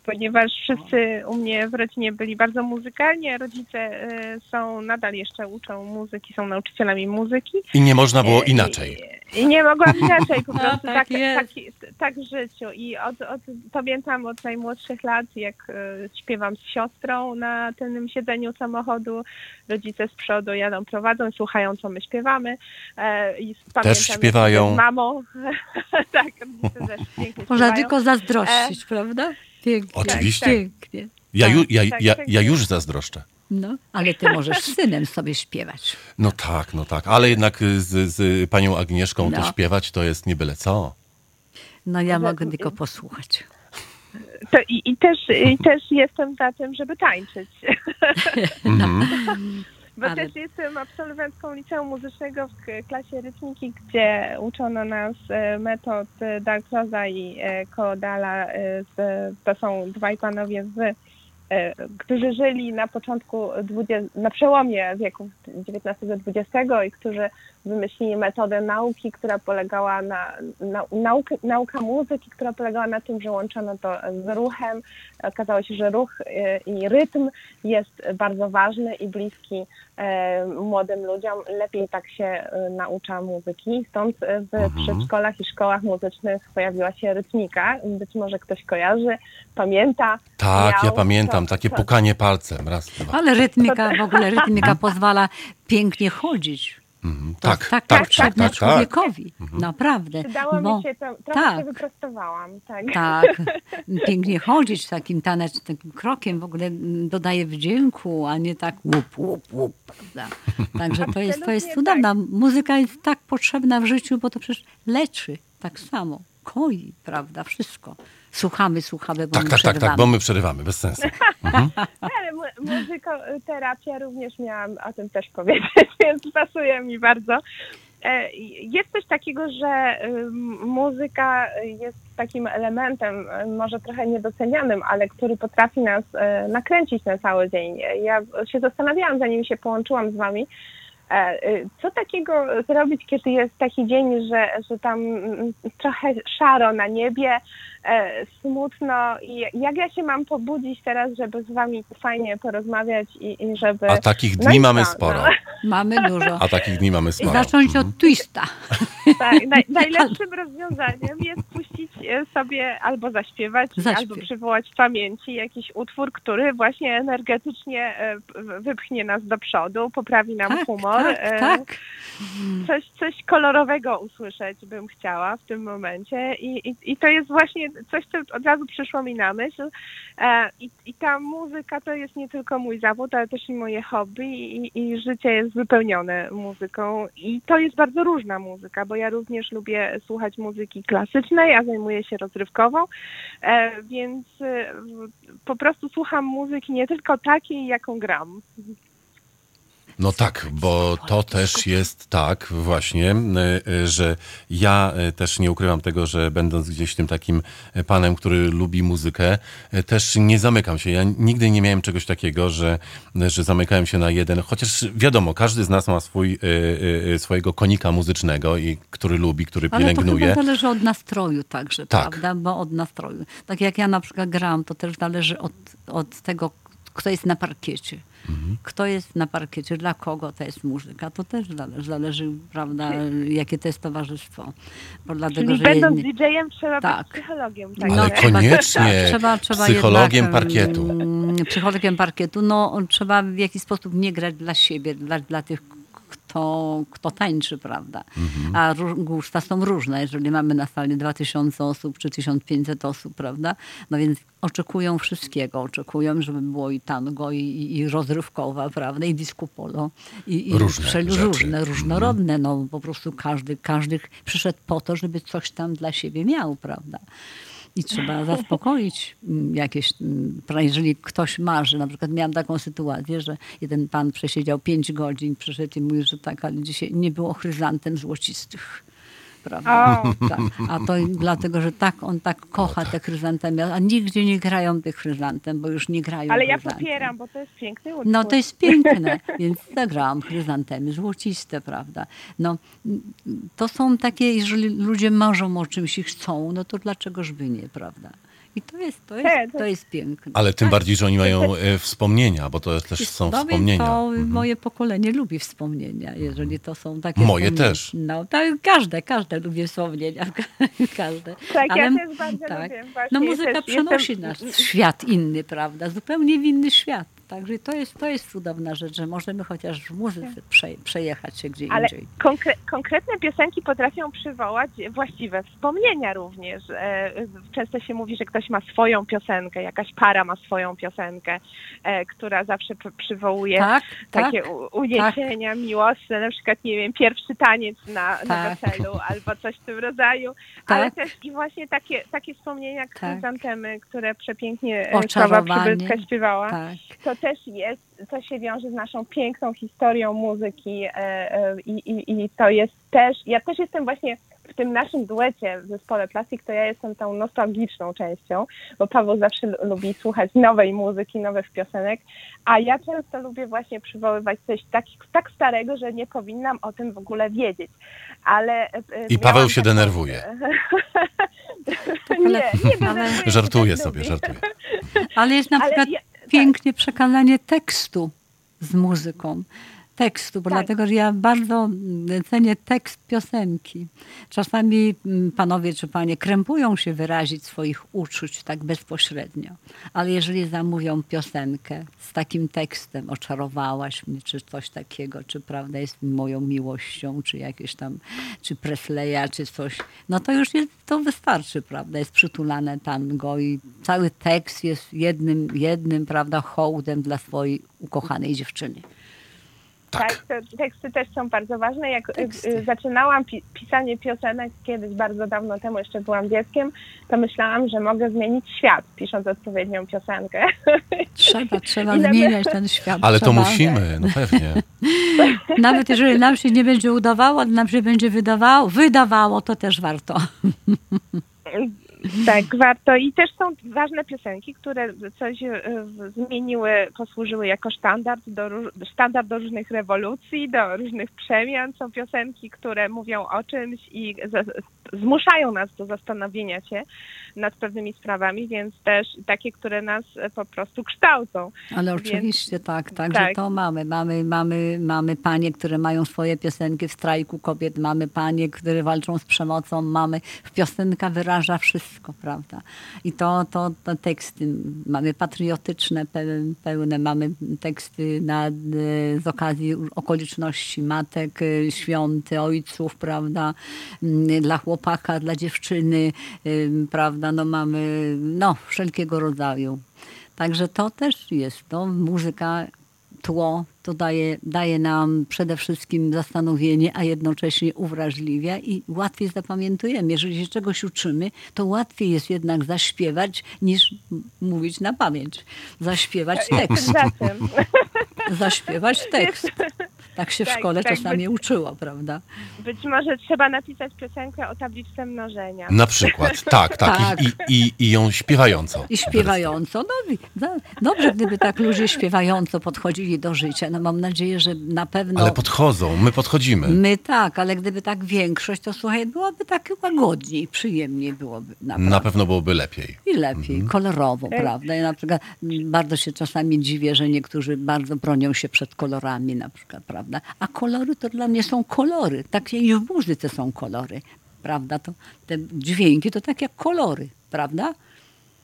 ponieważ wszyscy u mnie w rodzinie byli bardzo muzykalni, a rodzice e, są, nadal jeszcze uczą muzyki, są nauczycielami muzyki. I nie można było E, inaczej. I, i nie mogłam inaczej, po No, prostu tak tak, jest. tak, tak w życiu. I od, od, pamiętam od najmłodszych lat, jak e, śpiewam z siostrą na tylnym siedzeniu samochodu, rodzice z przodu jadą, prowadzą słuchają, co my śpiewamy. E, i pamiętam, jak śpiewają. Z mamą. tak, rodzice też pięknie Można śpiewają. tylko zazdrościć, prawda? Pięknie. Oczywiście. Pięknie. Ja, ju, ja, tak, ja, tak ja już zazdroszczę. No, ale ty możesz z synem sobie śpiewać. No tak, no tak, ale jednak z, z panią Agnieszką No. to śpiewać to jest nie byle co. No ja mogę tylko posłuchać. To i, i, też, I też jestem za tym, żeby tańczyć. Mhm. Bo Ale- też jestem absolwentką liceum muzycznego w klasie rytmiki, gdzie uczono nas e, metod e, Dalcroza i e, Koodala. z- To są dwaj panowie z którzy żyli na początku, 20, na przełomie wieków XIX-XX i którzy wymyślili metodę nauki, która polegała na, na naukę, nauka muzyki, która polegała na tym, że łączono to z ruchem. Okazało się, że ruch e, i rytm jest bardzo ważny i bliski e, młodym ludziom. Lepiej tak się e, naucza muzyki. Stąd w Mhm. przedszkolach i szkołach muzycznych pojawiła się rytmika. Być może ktoś kojarzy, pamięta. Tak, ja miał. pamiętam, To- takie to- pukanie palcem, raz, dwa. Ale rytmika, w ogóle rytmika pozwala pięknie chodzić. Mhm. Tak, jest tak, tak, tak, potrzebne tak, tak. człowiekowi. Naprawdę. Przydało Bo- mi się to, trochę tak. się wyprostowałam. Tak. Tak, pięknie chodzić takim tanecz, takim krokiem w ogóle mm, dodaje wdzięku, a nie tak łup, łup, łup, prawda? Także to jest, to jest cudowna. Muzyka jest tak potrzebna w życiu, bo to przecież leczy tak samo, koi, prawda, wszystko. Słuchamy, słuchamy, bo Tak, my tak, tak, tak, przerywamy. bo my przerywamy, bez sensu. Mhm. Ale mu- muzykoterapia również miałam o tym też powiedzieć, więc pasuje mi bardzo. E, Jest coś takiego, że muzyka jest takim elementem, y, może trochę niedocenianym, ale który potrafi nas e, nakręcić na cały dzień. Ja się zastanawiałam, zanim się połączyłam z wami, e, co takiego zrobić, kiedy jest taki dzień, że, że tam mm, trochę szaro na niebie, e, smutno i jak ja się mam pobudzić teraz, żeby z wami fajnie porozmawiać i, i żeby... A takich No dni i mamy co, sporo. no. Mamy dużo. A takich dni mamy I sporo. zacząć Mhm. od twista. Tak, naj, najlepszym rozwiązaniem jest puścić sobie albo zaśpiewać, Zaśpiew. albo przywołać w pamięci jakiś utwór, który właśnie energetycznie e, wypchnie nas do przodu, poprawi nam Tak, humor. tak, e, tak. Coś, coś kolorowego usłyszeć bym chciała w tym momencie I, i, i to jest właśnie coś, co od razu przyszło mi na myśl. E, i, I ta muzyka to jest nie tylko mój zawód, ale też i moje hobby i, i życie jest wypełnione muzyką i to jest bardzo różna muzyka, bo ja również lubię słuchać muzyki klasycznej, a zajmuję się rozrywkową, e, więc e, po prostu słucham muzyki nie tylko takiej, jaką gram. No tak, bo to też jest tak właśnie, y, y, że ja y, też nie ukrywam tego, że będąc gdzieś tym takim panem, który lubi muzykę, też nie zamykam się. Ja nigdy nie miałem czegoś takiego, że, że zamykałem się na jeden, chociaż wiadomo, każdy z nas ma swój, swojego konika muzycznego, i który lubi, który Ale to pielęgnuje. chyba zależy od nastroju także, Tak. prawda? Bo od nastroju. Tak jak ja na przykład gram, to też zależy od, od tego, kto jest na parkiecie. Mhm. Kto jest na parkiecie, dla kogo to jest muzyka, to też zależy, zależy prawda, jakie to jest towarzystwo. Bo dlatego, Czyli że będąc jedni- DJ-em trzeba Tak. być psychologiem. Ale także. trzeba- koniecznie trzeba, trzeba psychologiem jednak, parkietu. mm, Psychologiem parkietu. No, trzeba w jakiś sposób nie grać dla siebie, dla, dla tych, kto, kto tańczy, prawda? Mhm. A gusta są różne. Jeżeli mamy na sali 2000 osób czy 1500 osób, prawda? No więc oczekują wszystkiego. Oczekują, żeby było i tango, i, i, rozrywkowa, prawda? I disco polo. I, i Różne wszel- różne, różnorodne. No po prostu każdy, każdy przyszedł po to, żeby coś tam dla siebie miał, prawda? I trzeba zaspokoić mm, jakieś, mm, jeżeli ktoś marzy, na przykład miałam taką sytuację, że jeden pan przesiedział pięć godzin, przyszedł i mówi, że tak, ale dzisiaj nie było chryzantem złocistych. Prawda? Tak. A to dlatego, że tak on tak kocha te chryzantemy, a nigdzie nie grają tych chryzantem, bo już nie grają Ale ja popieram, bo to jest piękny utwór. No to jest piękne, więc zagrałam chryzantemy, złociste, prawda. No, to są takie, jeżeli ludzie marzą o czymś i chcą, no to dlaczegoż by nie, prawda. I to jest, to Tak, jest, to- to jest piękne. Ale tym bardziej, że oni mają e, wspomnienia, bo to też są wspomnienia. To Mhm. moje pokolenie lubi wspomnienia, jeżeli to są takie Moje też. No, tak, każde, każde lubi wspomnienia, każde. Tak, ja Ale- też bardzo tak. lubię. Właśnie No muzyka też przenosi jestem- nas w świat inny, prawda, zupełnie w inny świat. Także to jest, to jest cudowna rzecz, że możemy chociaż w muzyce prze, przejechać się gdzie Ale indziej. konkre- konkretne piosenki potrafią przywołać właściwe wspomnienia również. E, Często się mówi, że ktoś ma swoją piosenkę, jakaś para ma swoją piosenkę, e, która zawsze przy- przywołuje Tak, tak. takie u- uniesienia miłosne, na przykład, nie wiem, pierwszy taniec na, na Tak. weselu albo coś w tym rodzaju, ale Tak. też i właśnie takie, takie wspomnienia jak Tak. które przepięknie e, Sława. Przybylska śpiewała Tak. to też jest, to się wiąże z naszą piękną historią muzyki e, e, i, i, i to jest też, ja też jestem właśnie w tym naszym duecie w zespole Plastik, to ja jestem tą nostalgiczną częścią, bo Paweł zawsze lu- lubi słuchać nowej muzyki, nowych piosenek, a ja często lubię właśnie przywoływać coś tak, tak starego, że nie powinnam o tym w ogóle wiedzieć. Ale e, I Paweł się taką- denerwuje. nie, nie się, Żartuję sobie, żartuję. Ale jest na Ale przykład ja-. Pięknie przekazanie tekstu z muzyką. Tekstu, bo Tak. dlatego, że ja bardzo cenię tekst piosenki. Czasami mm, panowie czy panie krępują się wyrazić swoich uczuć tak bezpośrednio, ale jeżeli zamówią piosenkę z takim tekstem, oczarowałaś mnie, czy coś takiego, czy prawda jest moją miłością, czy jakieś tam, czy Presleya, czy coś, no to już jest, to wystarczy, prawda, jest przytulane tango i cały tekst jest jednym, jednym, prawda, hołdem dla swojej ukochanej dziewczyny. Tak. Tak, te teksty też są bardzo ważne. Jak y, Teksty. y, zaczynałam pi- pisanie piosenek kiedyś bardzo dawno temu, jeszcze byłam dzieckiem, to myślałam, że mogę zmienić świat, pisząc odpowiednią piosenkę. Trzeba, trzeba nawet- zmieniać ten świat. Ale to trzeba. musimy, no pewnie. Nawet jeżeli nam się nie będzie udawało, nam się będzie wydawało, wydawało, to też warto. tak, warto. I też są ważne piosenki, które coś w- zmieniły, posłużyły jako standard do, standard do różnych rewolucji, do różnych przemian. Są piosenki, które mówią o czymś i za- zmuszają nas do zastanowienia się nad pewnymi sprawami, więc też takie, które nas e, po prostu kształcą. Ale Więc- oczywiście tak, także tak. to mamy. mamy. Mamy mamy panie, które mają swoje piosenki w strajku kobiet, mamy panie, które walczą z przemocą, mamy piosenka wyraża wszystko, prawda? I to, to, to teksty mamy patriotyczne, pełne, mamy teksty na, e, z okazji okoliczności matek, e, świąt, ojców, prawda? Mm, Dla chłopaka, dla dziewczyny, ym, prawda? No mamy no, wszelkiego rodzaju. Także to też jest, no, muzyka, tło, to daje, daje nam przede wszystkim zastanowienie, a jednocześnie uwrażliwia i łatwiej zapamiętujemy. Jeżeli się czegoś uczymy, to łatwiej jest jednak zaśpiewać niż mówić na pamięć. Zaśpiewać tekst. Zatem, Zaśpiewać tekst. Tak się w Tak, szkole tak, czasami być- uczyło, prawda? być może trzeba napisać piosenkę o tabliczce mnożenia. Na przykład, tak, tak. Tak. I, i, i, ją śpiewająco. I śpiewająco. No, i- za- dobrze, gdyby tak ludzie śpiewająco podchodzili do życia. No mam nadzieję, że na pewno... Ale podchodzą, my podchodzimy. My tak, ale gdyby tak większość, to słuchaj, byłoby tak łagodniej, przyjemniej byłoby naprawdę. Na pewno byłoby lepiej. I lepiej, kolorowo, prawda? Ja na przykład bardzo się czasami dziwię, że niektórzy bardzo bronią się przed kolorami na przykład, prawda? A kolory to dla mnie są kolory, tak i w muzyce są kolory, prawda? To te dźwięki to tak jak kolory, prawda?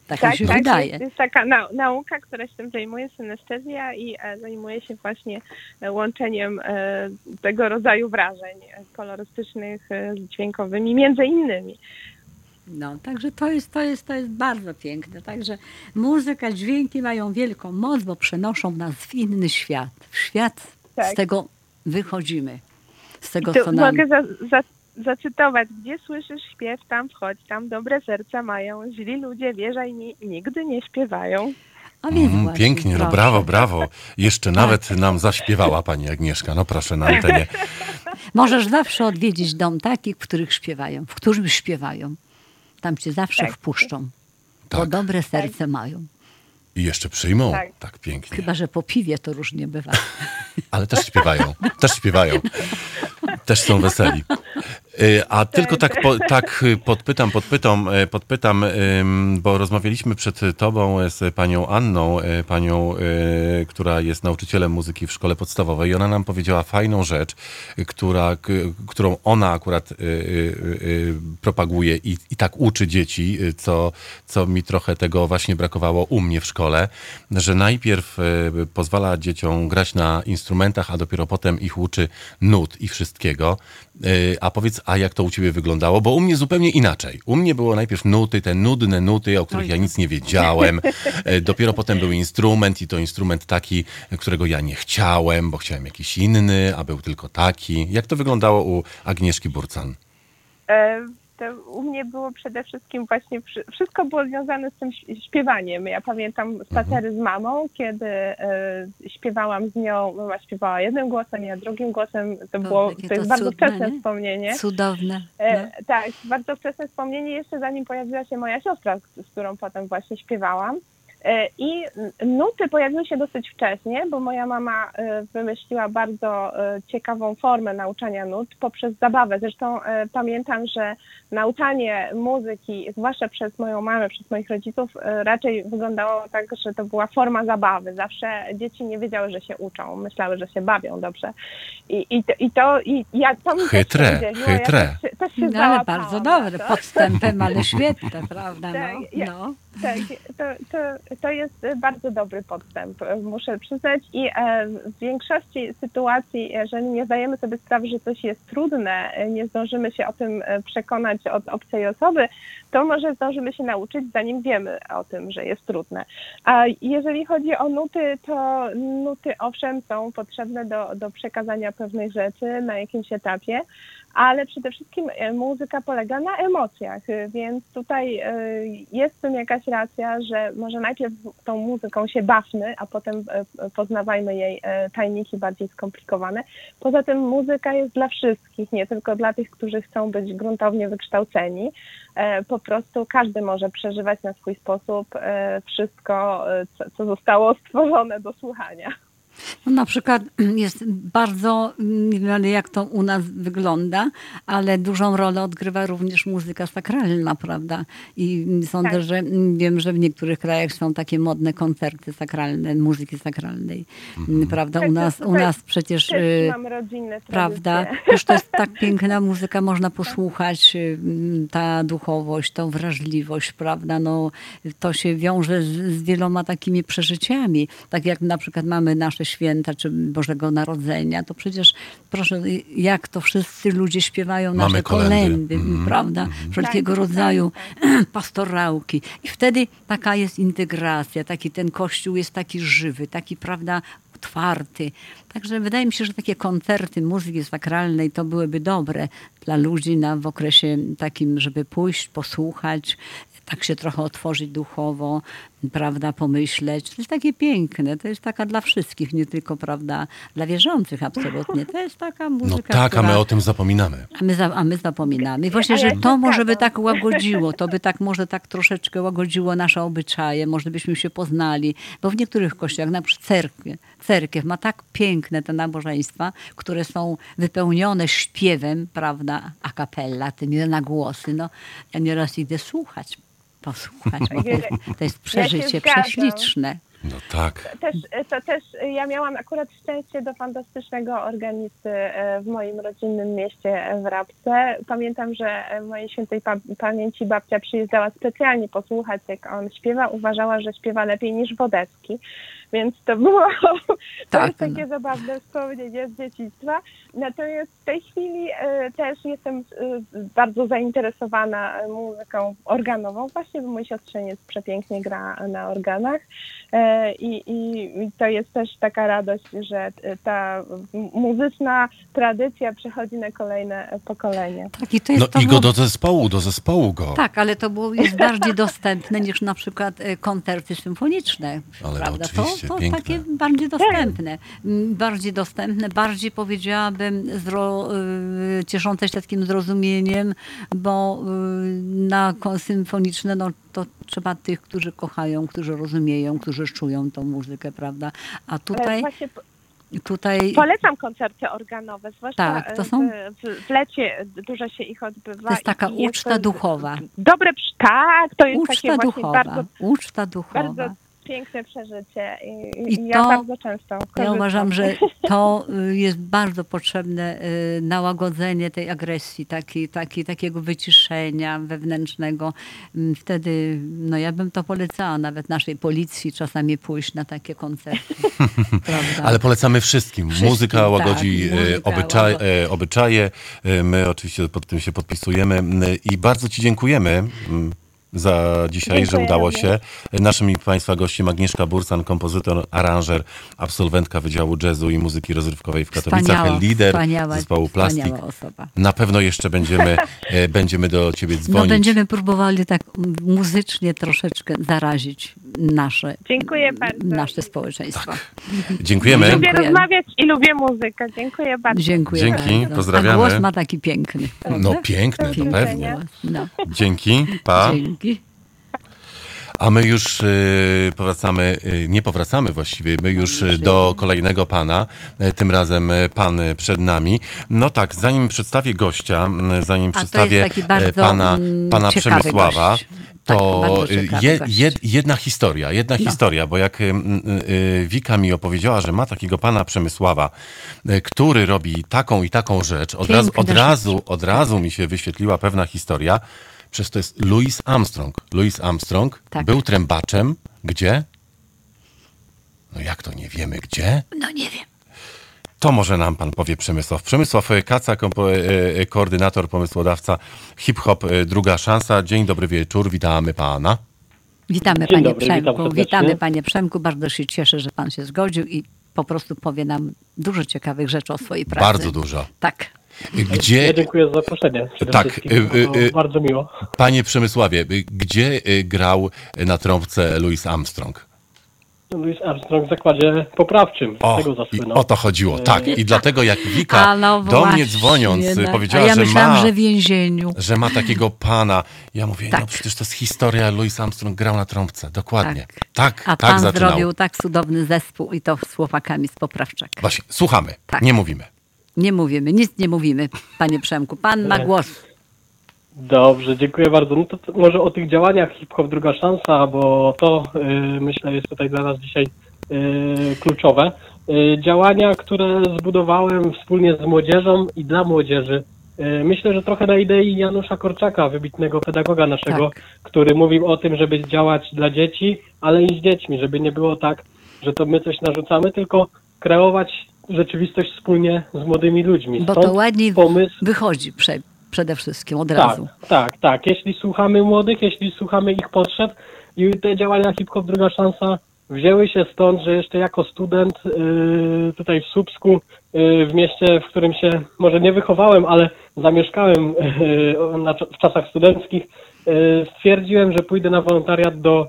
Tak, mi się wydaje. Jest, jest taka nau- nauka, która się tym zajmuje, synestezja i e, zajmuje się właśnie e, łączeniem e, tego rodzaju wrażeń kolorystycznych e, z dźwiękowymi, między innymi. No, także to jest, to, jest, to jest bardzo piękne. Także muzyka, dźwięki mają wielką moc, bo przenoszą nas w inny świat. W świat Tak. z tego wychodzimy. Z tego, co nam... mogę za, za, zacytować, gdzie słyszysz śpiew, tam wchodź, tam dobre serca mają, źli ludzie, wierzaj mi, nigdy nie śpiewają. A więc Mm, właśnie, pięknie, no brawo, brawo. Jeszcze nawet nam zaśpiewała pani Agnieszka. No proszę, na antenie. Możesz zawsze odwiedzić dom takich, w których śpiewają, w którym śpiewają. Tam cię zawsze Tak. wpuszczą, bo Tak. dobre serce mają. I jeszcze przyjmą. Tak. Tak, pięknie. Chyba, że po piwie to różnie bywa. Ale też śpiewają. Też śpiewają. Też są weseli. Y, A tylko tak, po, tak y, podpytam, podpytam, y, podpytam, bo rozmawialiśmy przed tobą z panią Anną, panią, która jest nauczycielem muzyki w szkole podstawowej i ona nam powiedziała fajną rzecz, która, którą ona akurat propaguje i, i tak uczy dzieci, co, co mi trochę tego właśnie brakowało u mnie w szkole, że najpierw pozwala dzieciom grać na instrumentach, a dopiero potem ich uczy nut i wszystkiego. Y, A powiedz, a jak to u ciebie wyglądało? Bo u mnie zupełnie inaczej. U mnie było najpierw nuty, te nudne nuty, o których ja nic nie wiedziałem. Y, Dopiero potem był instrument i to instrument taki, którego ja nie chciałem, bo chciałem jakiś inny, a był tylko taki. Jak to wyglądało u Agnieszki Burcan? E, To u mnie było przede wszystkim właśnie, wszy- wszystko było związane z tym śpiewaniem. Ja pamiętam spacery z mamą, kiedy e, śpiewałam z nią, mama śpiewała jednym głosem, ja drugim głosem. To, było, to jest to bardzo cudne, wczesne nie? wspomnienie. Cudowne. No. E, tak, bardzo wczesne wspomnienie, jeszcze zanim pojawiła się moja siostra, z którą potem właśnie śpiewałam. E, I nuty pojawiły się dosyć wcześnie, bo moja mama e, wymyśliła bardzo e, ciekawą formę nauczania nut poprzez zabawę. Zresztą pamiętam, że nauczanie muzyki, zwłaszcza przez moją mamę, przez moich rodziców, raczej wyglądało tak, że to była forma zabawy. Zawsze dzieci nie wiedziały, że się uczą, myślały, że się bawią dobrze. I, i, to, i to, i ja to mi też Chytre, się udzieliło. chytre. Ja też, się- też się No, ale bardzo dobre, to. podstępem, ale świetne, prawda? Tak, No, no. Tak, to, to, to jest bardzo dobry podstęp, muszę przyznać. I e, w większości sytuacji, jeżeli nie zdajemy sobie sprawy, że coś jest trudne, nie zdążymy się o tym e, przekonać od obcej osoby, to może zdążymy się nauczyć, zanim wiemy o tym, że jest trudne. A jeżeli chodzi o nuty, to nuty owszem są potrzebne do, do przekazania pewnych rzeczy na jakimś etapie, ale przede wszystkim e, muzyka polega na emocjach, e, więc tutaj e, jest w tym jakaś racja, że może najpierw tą muzyką się bawmy, a potem poznawajmy jej tajniki bardziej skomplikowane. Poza tym muzyka jest dla wszystkich, nie tylko dla tych, którzy chcą być gruntownie wykształceni. Po prostu każdy może przeżywać na swój sposób wszystko, co zostało stworzone do słuchania. No, na przykład jest bardzo, nie wiem jak to u nas wygląda, ale dużą rolę odgrywa również muzyka sakralna, prawda? I sądzę, Tak. że mm, wiem, że w niektórych krajach są takie modne koncerty sakralne, muzyki sakralnej, prawda? U nas, u nas przecież... Też y, mam rodzinne Prawda? Już to jest tak piękna muzyka, można posłuchać, y, ta duchowość, tą wrażliwość, prawda? No, to się wiąże z, z wieloma takimi przeżyciami. Tak jak na przykład mamy nasze święta, czy Bożego Narodzenia, to przecież proszę, jak to wszyscy ludzie śpiewają Mamy nasze kolendy. kolendy, Mhm, prawda? Wszelkiego Tak, rodzaju tak, pastorałki. I wtedy taka jest integracja, taki ten kościół jest taki żywy, taki, prawda, otwarty. Także wydaje mi się, że takie koncerty muzyki sakralnej to byłyby dobre dla ludzi na, w okresie takim, żeby pójść, posłuchać, tak się trochę otworzyć duchowo, prawda, pomyśleć. To jest takie piękne, to jest taka dla wszystkich, nie tylko, prawda, dla wierzących absolutnie. To jest taka muzyka, No tak, a która... my o tym zapominamy. A my, za, a my zapominamy. I właśnie, A że to może by tak łagodziło, to by tak może tak troszeczkę łagodziło nasze obyczaje, może byśmy się poznali, bo w niektórych kościołach, na przykład cerkwie, cerkiew ma tak piękne te nabożeństwa, które są wypełnione śpiewem, prawda, a capella, tymi na głosy. No, ja nieraz idę słuchać, posłuchać. bo to, jest- przeżycie zgadzam. prześliczne. No tak. Też, to też ja miałam akurat szczęście do fantastycznego organisty e, w moim rodzinnym mieście e, w Rabce. Pamiętam, że e, mojej świętej pa- pamięci babcia przyjeżdżała specjalnie posłuchać, jak on śpiewa. Uważała, że śpiewa lepiej niż Wodecki. Więc to było to Tak, jest takie no. zabawne wspomnienie z dzieciństwa. Natomiast w tej chwili też jestem bardzo zainteresowana muzyką organową, właśnie bo mój siostrzeniec przepięknie gra na organach. E, I, i, I to jest też taka radość, że e, ta muzyczna tradycja przechodzi na kolejne e, pokolenia. Tak, i to jest No to i go do zespołu, do zespołu go. Tak, ale to było, jest bardziej dostępne niż na przykład e, koncerty symfoniczne. Ale prawda? oczywiście, to, to piękne. takie bardziej dostępne. Mm, Bardziej dostępne, bardziej powiedziałabym zro, y, cieszące się takim zrozumieniem, bo na symfoniczne no, to trzeba tych, którzy kochają, którzy rozumieją, którzy czują tą muzykę, prawda? A E, tutaj... Właśnie, p- tutaj Polecam koncerty organowe, zwłaszcza Tak, to są- w, w, lecie dużo się ich odbywa. to jest taka jest uczta to duchowa. Dobre, tak, to jest takie Uczta właśnie duchowa. bardzo, Uczta duchowa. bardzo piękne przeżycie i, I i ja to- bardzo często korzystam. Ja uważam, że to y, jest bardzo potrzebne y, nałagodzenie tej agresji, taki, taki, takiego wyciszenia wewnętrznego. Mm, Wtedy, no ja bym to polecała nawet naszej policji czasami pójść na takie koncerty. Ale polecamy wszystkim. Wszystkim, muzyka łagodzi tak, muzyka obyczaj, łagodzi. obyczaje. My oczywiście pod tym się podpisujemy i bardzo Ci dziękujemy. Za dzisiaj, że Dziękuję udało również. się. Naszym i Państwa gościem Agnieszka Bursan, kompozytor, aranżer, absolwentka Wydziału Jazzu i Muzyki Rozrywkowej w Katowicach, Wspaniała, lider wspaniała, zespołu Plastik. Na pewno jeszcze będziemy, e, będziemy do Ciebie No dzwonić. będziemy próbowali tak muzycznie troszeczkę zarazić nasze, Dziękuję bardzo. nasze społeczeństwo. Dziękujemy. Lubię Dziękuję. rozmawiać i lubię muzykę. Dziękuję bardzo. Dziękuję Dzięki, bardzo. pozdrawiamy. A głos ma taki piękny. No prawda? piękne, to Pięknie. pewnie. No, Dzięki, pa. dzięki. A my już y, powracamy, y, nie powracamy właściwie, my już y, do kolejnego pana, tym razem pan przed nami. No tak, zanim przedstawię gościa, zanim to jest przedstawię pana, mm, pana Przemysława, gość. Tak, to y, je, jed, jedna historia, jedna No. historia, bo jak y, y, Wika mi opowiedziała, że ma takiego pana Przemysława, który robi taką i taką rzecz, od razu, od razu, od razu mi się wyświetliła pewna historia, przez to jest Louis Armstrong. Louis Armstrong Tak. był trębaczem. Gdzie? No jak to nie wiemy gdzie? No nie wiem. To może nam pan powie Przemysław. Przemysław Kaca, kompo, e, e, koordynator, pomysłodawca hip-hop e, Druga Szansa. Dzień dobry wieczór, witamy pana. Witamy Dzień panie dobry, Przemku. Witamy panie Przemku. Bardzo się cieszę, że pan się zgodził i po prostu powie nam dużo ciekawych rzeczy o swojej pracy. Bardzo dużo. Tak. Ja Gdzie, dziękuję za zaproszenie. Tak, y. bardzo miło. panie Przemysławie, gdzie grał na trąbce Louis Armstrong? Louis Armstrong w zakładzie poprawczym. O, tego i o to chodziło, tak. I dlatego jak Wika A no do właśnie, mnie dzwoniąc no. powiedziała, ja że myślałam, ma... że w więzieniu. że ma takiego pana. Ja mówię, no Tak. przecież to jest historia, Louis Armstrong grał na trąbce. Dokładnie. Tak. Tak, A tak, pan zaczynał. zrobił tak cudowny zespół i to z chłopakami z Poprawczaka. Właśnie, słuchamy, Tak. nie mówimy. Nie mówimy, nic nie mówimy, panie Przemku. Pan ma Nie. głos. Dobrze, dziękuję bardzo. No to, to może o tych działaniach hip-hop druga szansa, bo to y, myślę jest tutaj dla nas dzisiaj y, kluczowe. Y, działania, które zbudowałem wspólnie z młodzieżą i dla młodzieży. Y, myślę, że trochę na idei Janusza Korczaka, wybitnego pedagoga naszego, Tak. który mówił o tym, żeby działać dla dzieci, ale i z dziećmi, żeby nie było tak, że to my coś narzucamy, tylko kreować rzeczywistość wspólnie z młodymi ludźmi. Bo to Stąd ładniej pomysł wychodzi prze, przede wszystkim od tak, razu. tak, tak. Jeśli słuchamy młodych, jeśli słuchamy ich potrzeb i te działania Hip Hop Druga Szansa wzięły się stąd, że jeszcze jako student yy, tutaj w Słupsku, yy, w mieście, w którym się może nie wychowałem, ale zamieszkałem yy, w czasach studenckich, stwierdziłem, że pójdę na wolontariat do,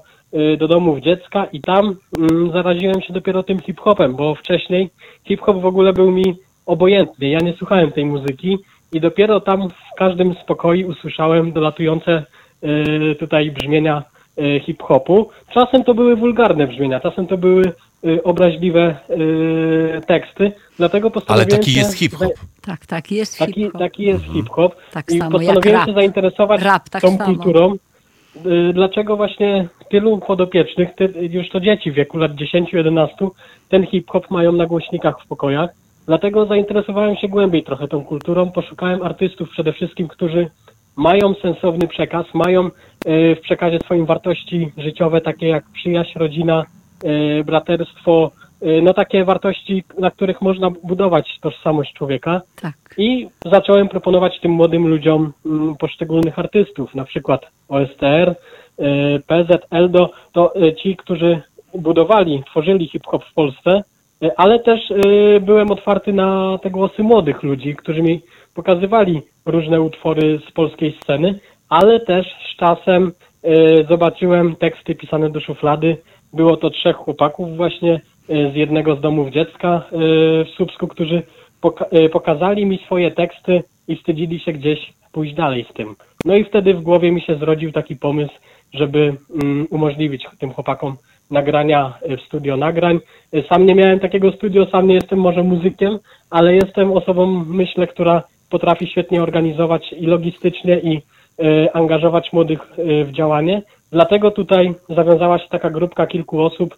do domów dziecka i tam yy, zaraziłem się dopiero tym hip-hopem, bo wcześniej hip-hop w ogóle był mi obojętny. Ja nie słuchałem tej muzyki i dopiero tam w każdym z pokoi usłyszałem dolatujące y, tutaj brzmienia y, hip-hopu. Czasem to były wulgarne brzmienia, czasem to były y, obraźliwe teksty, dlatego Ale postanowiłem taki się jest hip-hop. Tak, tak, jest Taki, hip-hop. taki jest hip-hop Tak i samo jak postanowiłem rap. się zainteresować Rap tak tą samo. kulturą. Dlaczego właśnie tylu podopiecznych, ty, już to dzieci w wieku lat 10-11, ten hip-hop mają na głośnikach w pokojach? Dlatego zainteresowałem się głębiej trochę tą kulturą. Poszukałem artystów przede wszystkim, którzy mają sensowny przekaz, mają y, w przekazie swoim wartości życiowe, takie jak przyjaźń, rodzina, y, braterstwo, y, no takie wartości, na których można budować tożsamość człowieka. Tak. I zacząłem proponować tym młodym ludziom mm, poszczególnych artystów, na przykład OSTR, PZ, Eldo, to ci, którzy budowali, tworzyli hip-hop w Polsce, ale też y, byłem otwarty na te głosy młodych ludzi, którzy mi pokazywali różne utwory z polskiej sceny, ale też z czasem y, zobaczyłem teksty pisane do szuflady. Było to trzech chłopaków właśnie z jednego z domów dziecka w Słupsku, którzy poka- pokazali mi swoje teksty i wstydzili się gdzieś pójść dalej z tym. No i wtedy w głowie mi się zrodził taki pomysł, żeby mm, umożliwić tym chłopakom nagrania w studio nagrań. Sam nie miałem takiego studio, sam nie jestem może muzykiem, ale jestem osobą, myślę, która potrafi świetnie organizować i logistycznie i angażować młodych w działanie. Dlatego tutaj zawiązała się taka grupka kilku osób,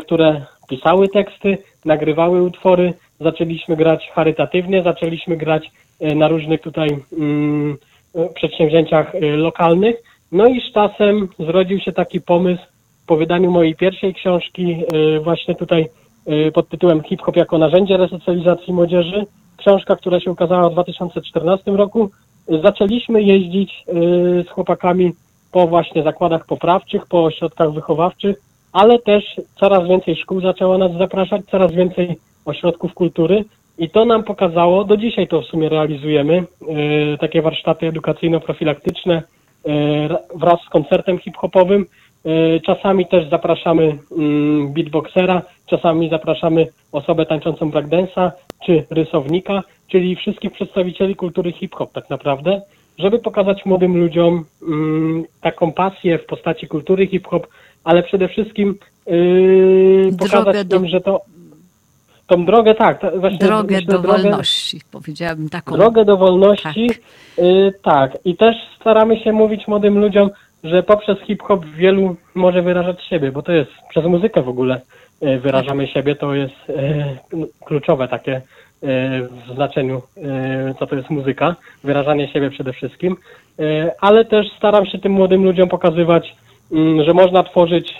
które pisały teksty, nagrywały utwory, zaczęliśmy grać charytatywnie, zaczęliśmy grać na różnych tutaj mm, przedsięwzięciach lokalnych. No i z czasem zrodził się taki pomysł po wydaniu mojej pierwszej książki, właśnie tutaj pod tytułem Hip Hop jako narzędzie resocjalizacji młodzieży. Książka, która się ukazała w 2014 roku. Zaczęliśmy jeździć z chłopakami po właśnie zakładach poprawczych, po ośrodkach wychowawczych, ale też coraz więcej szkół zaczęło nas zapraszać, coraz więcej ośrodków kultury i to nam pokazało, do dzisiaj to w sumie realizujemy, takie warsztaty edukacyjno-profilaktyczne wraz z koncertem hip-hopowym. Czasami też zapraszamy mm, beatboxera, czasami zapraszamy osobę tańczącą breakdance'a czy rysownika, czyli wszystkich przedstawicieli kultury hip-hop tak naprawdę, żeby pokazać młodym ludziom mm, taką pasję w postaci kultury hip-hop, ale przede wszystkim yy, pokazać do- im, że to tą drogę, tak, ta- właśnie Drogę myślę, do drogę, wolności, powiedziałabym taką. Drogę do wolności, Tak. y, tak. I też staramy się mówić młodym ludziom, że poprzez hip-hop wielu może wyrażać siebie, bo to jest przez muzykę w ogóle y, wyrażamy siebie, to jest y, kluczowe takie y, w znaczeniu, co to jest muzyka, wyrażanie siebie przede wszystkim, ale też staram się tym młodym ludziom pokazywać, mm, że można tworzyć,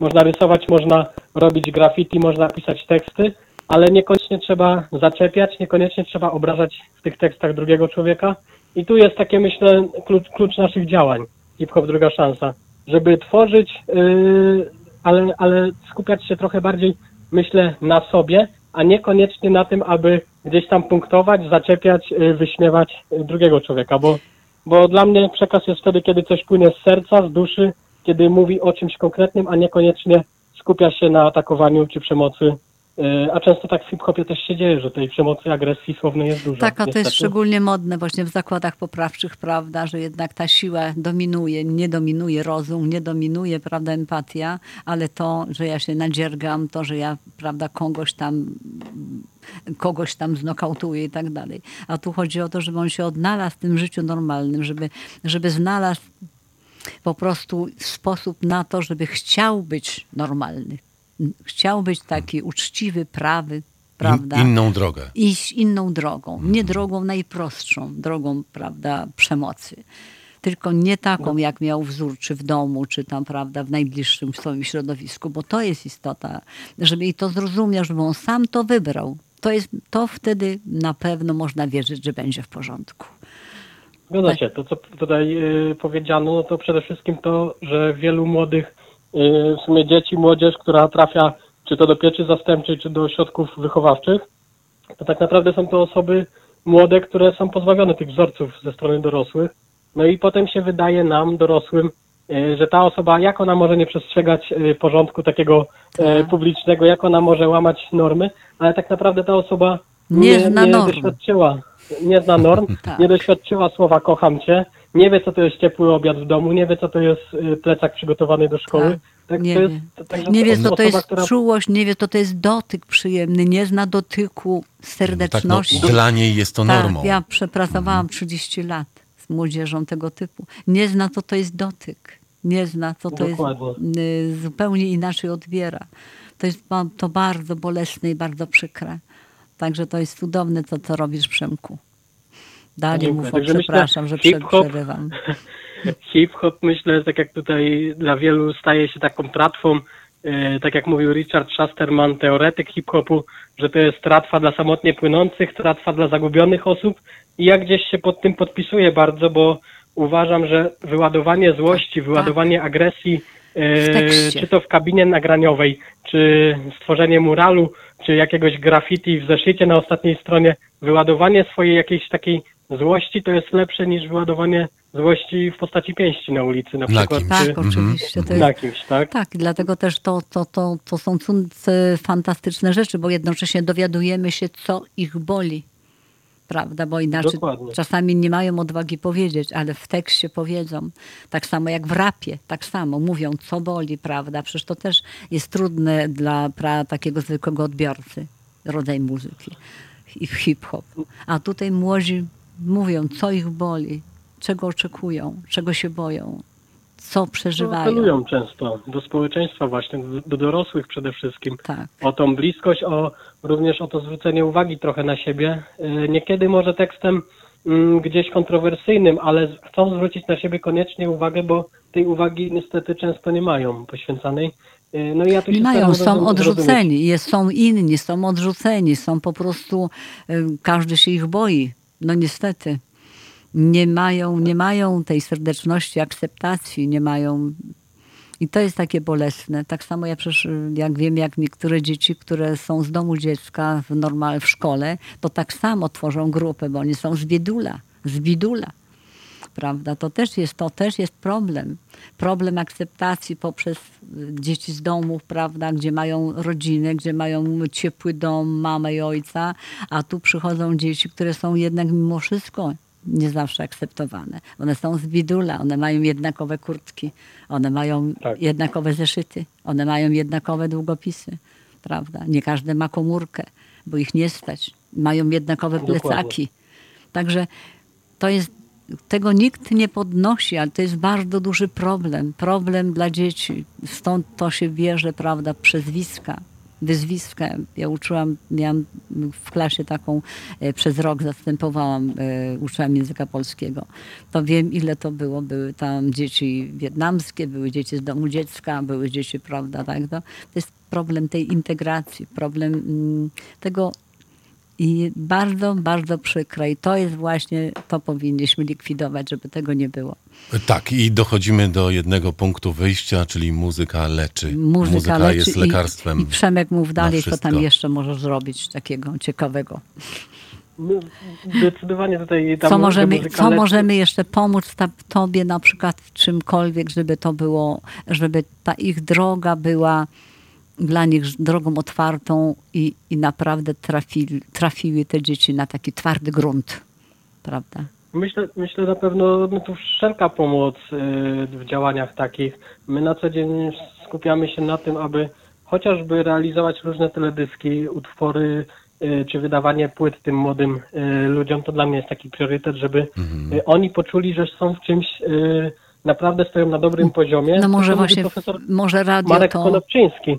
można rysować, można robić graffiti, można pisać teksty, ale niekoniecznie trzeba zaczepiać, niekoniecznie trzeba obrażać w tych tekstach drugiego człowieka. I tu jest takie, myślę, klucz, klucz naszych działań, hip-hop druga szansa, żeby tworzyć, yy, ale, ale skupiać się trochę bardziej, myślę, na sobie, a niekoniecznie na tym, aby gdzieś tam punktować, zaczepiać, yy, wyśmiewać yy, drugiego człowieka, bo, bo dla mnie przekaz jest wtedy, kiedy coś płynie z serca, z duszy, kiedy mówi o czymś konkretnym, a niekoniecznie skupia się na atakowaniu czy przemocy. Yy, A często tak w hip-hopie też się dzieje, że tej przemocy, agresji słownej jest dużo. Tak, a to jest niestety. szczególnie modne właśnie w zakładach poprawczych, prawda, że jednak ta siła dominuje, nie dominuje rozum, nie dominuje, prawda, empatia, ale to, że ja się nadziergam, to, że ja, prawda, kogoś tam kogoś tam znokautuję i tak dalej. A tu chodzi o to, żeby on się odnalazł w tym życiu normalnym, żeby, żeby znalazł po prostu sposób na to, żeby chciał być normalny. Chciał być taki uczciwy, prawy, prawda? In, inną drogę. iść inną drogą, nie drogą najprostszą, drogą, prawda, przemocy. Tylko nie taką, jak miał wzór, czy w domu, czy tam, prawda, w najbliższym swoim środowisku, bo to jest istota, żeby i to zrozumiał, żeby on sam to wybrał. To, jest, to wtedy na pewno można wierzyć, że będzie w porządku. Zgadza się. To, co tutaj y, powiedziano, no to przede wszystkim to, że wielu młodych, w sumie dzieci, młodzież, która trafia czy to do pieczy zastępczej, czy do ośrodków wychowawczych, to tak naprawdę są to osoby młode, które są pozbawione tych wzorców ze strony dorosłych. No i potem się wydaje nam, dorosłym, y, że ta osoba, jak ona może nie przestrzegać y, porządku takiego y, Tak. publicznego, jak ona może łamać normy, ale tak naprawdę ta osoba Nie zna norm. doświadczyła, nie zna norm, Tak. nie doświadczyła słowa kocham cię, nie wie co to jest ciepły obiad w domu, nie wie co to jest y, plecak przygotowany do szkoły. Tak. Tak, Nie to wie. jest, to, także Nie wie, co to jest która- czułość, nie wie, co to jest dotyk przyjemny, nie zna dotyku Tak, no, serdeczności. dla niej jest to normą. Tak, ja przepracowałam 30 lat z młodzieżą tego typu. Nie zna, co to jest dotyk. Nie zna, co to Dokładnie. jest. y, Zupełnie inaczej odbiera. To jest to bardzo bolesne i bardzo przykre. Także to jest cudowne, to co robisz, Przemku. Dalej mów, Także myślę, przepraszam, że przerywam. Hip-hop myślę, tak jak tutaj dla wielu staje się taką tratwą, e, tak jak mówił Richard Schasterman, teoretyk hip-hopu, że to jest tratwa dla samotnie płynących, tratwa dla zagubionych osób. I ja gdzieś się pod tym podpisuję bardzo, bo uważam, że wyładowanie złości, wyładowanie agresji, e, czy to w kabinie nagraniowej, czy stworzenie muralu, czy jakiegoś graffiti w zeszycie na ostatniej stronie, wyładowanie swojej jakiejś takiej złości to jest lepsze niż wyładowanie złości w postaci pięści na ulicy na Na przykład. kimś. Tak, czy oczywiście. To jest, na kimś, tak? Tak, i dlatego też to, to, to, to są fantastyczne rzeczy, bo jednocześnie dowiadujemy się, co ich boli. prawda? Bo inaczej Dokładnie. czasami nie mają odwagi powiedzieć, ale w tekście powiedzą. Tak samo jak w rapie, tak samo mówią, co boli, prawda? Przecież to też jest trudne dla pra, takiego zwykłego odbiorcy, rodzaj muzyki i hip-hop. A tutaj młodzi mówią, co ich boli, czego oczekują, czego się boją, co No, przeżywają. apelują często do społeczeństwa właśnie, do, do dorosłych przede wszystkim. Tak. O tą bliskość, o również o to zwrócenie uwagi trochę na siebie. Y, Niekiedy może tekstem mm, gdzieś kontrowersyjnym, ale chcą zwrócić na siebie koniecznie uwagę, bo tej uwagi niestety często nie mają poświęcanej. Y, No i ja tu Nie mają, są odrzuceni, jest, są inni, są odrzuceni, są po prostu, y, każdy się ich boi. No niestety. Nie mają, nie mają tej serdeczności, akceptacji, nie mają. I to jest takie bolesne. Tak samo ja przecież, jak wiem, jak niektóre dzieci, które są z domu dziecka w normal w szkole, to tak samo tworzą grupę, bo oni są z biedula, z bidula prawda? To też jest, to też jest problem. Problem akceptacji poprzez y, dzieci z domów, prawda, gdzie mają rodzinę, gdzie mają ciepły dom, mamę i ojca, a tu przychodzą dzieci, które są jednak mimo wszystko nie zawsze akceptowane. One są z bidula, one mają jednakowe kurtki, one mają Tak. jednakowe zeszyty, one mają jednakowe długopisy, prawda? Nie każdy ma komórkę, bo ich nie stać. Mają jednakowe Dokładnie. plecaki. Także to jest, tego nikt nie podnosi, ale to jest bardzo duży problem. Problem dla dzieci. Stąd to się bierze, prawda, przezwiska, wyzwiska. Ja uczyłam, miałam w klasie taką, e, przez rok zastępowałam, e, uczyłam języka polskiego. To wiem, ile to było. Były tam dzieci wietnamskie, były dzieci z domu dziecka, były dzieci, prawda, tak. To, to jest problem tej integracji, problem mm, tego i bardzo, bardzo przykre. I to jest właśnie, to powinniśmy likwidować, żeby tego nie było. Tak, i dochodzimy do jednego punktu wyjścia, czyli muzyka leczy. Muzyka, leczy jest i- lekarstwem. I, Przemek mów dalej, co tam jeszcze możesz zrobić takiego ciekawego. No, Zdecydowanie tutaj ta Co muzyka możemy, muzyka co możemy jeszcze pomóc ta, tobie na przykład w czymkolwiek, żeby to było, żeby ta ich droga była dla nich drogą otwartą i, i naprawdę trafili, trafiły te dzieci na taki twardy grunt. Prawda? Myślę, myślę na pewno no tu wszelka pomoc y, w działaniach takich. My na co dzień skupiamy się na tym, aby chociażby realizować różne teledyski, utwory y, czy wydawanie płyt tym młodym y, ludziom. To dla mnie jest taki priorytet, żeby y, oni poczuli, że są w czymś, naprawdę stoją na dobrym poziomie. No może właśnie, profesor może radio Marek to... Konopczyński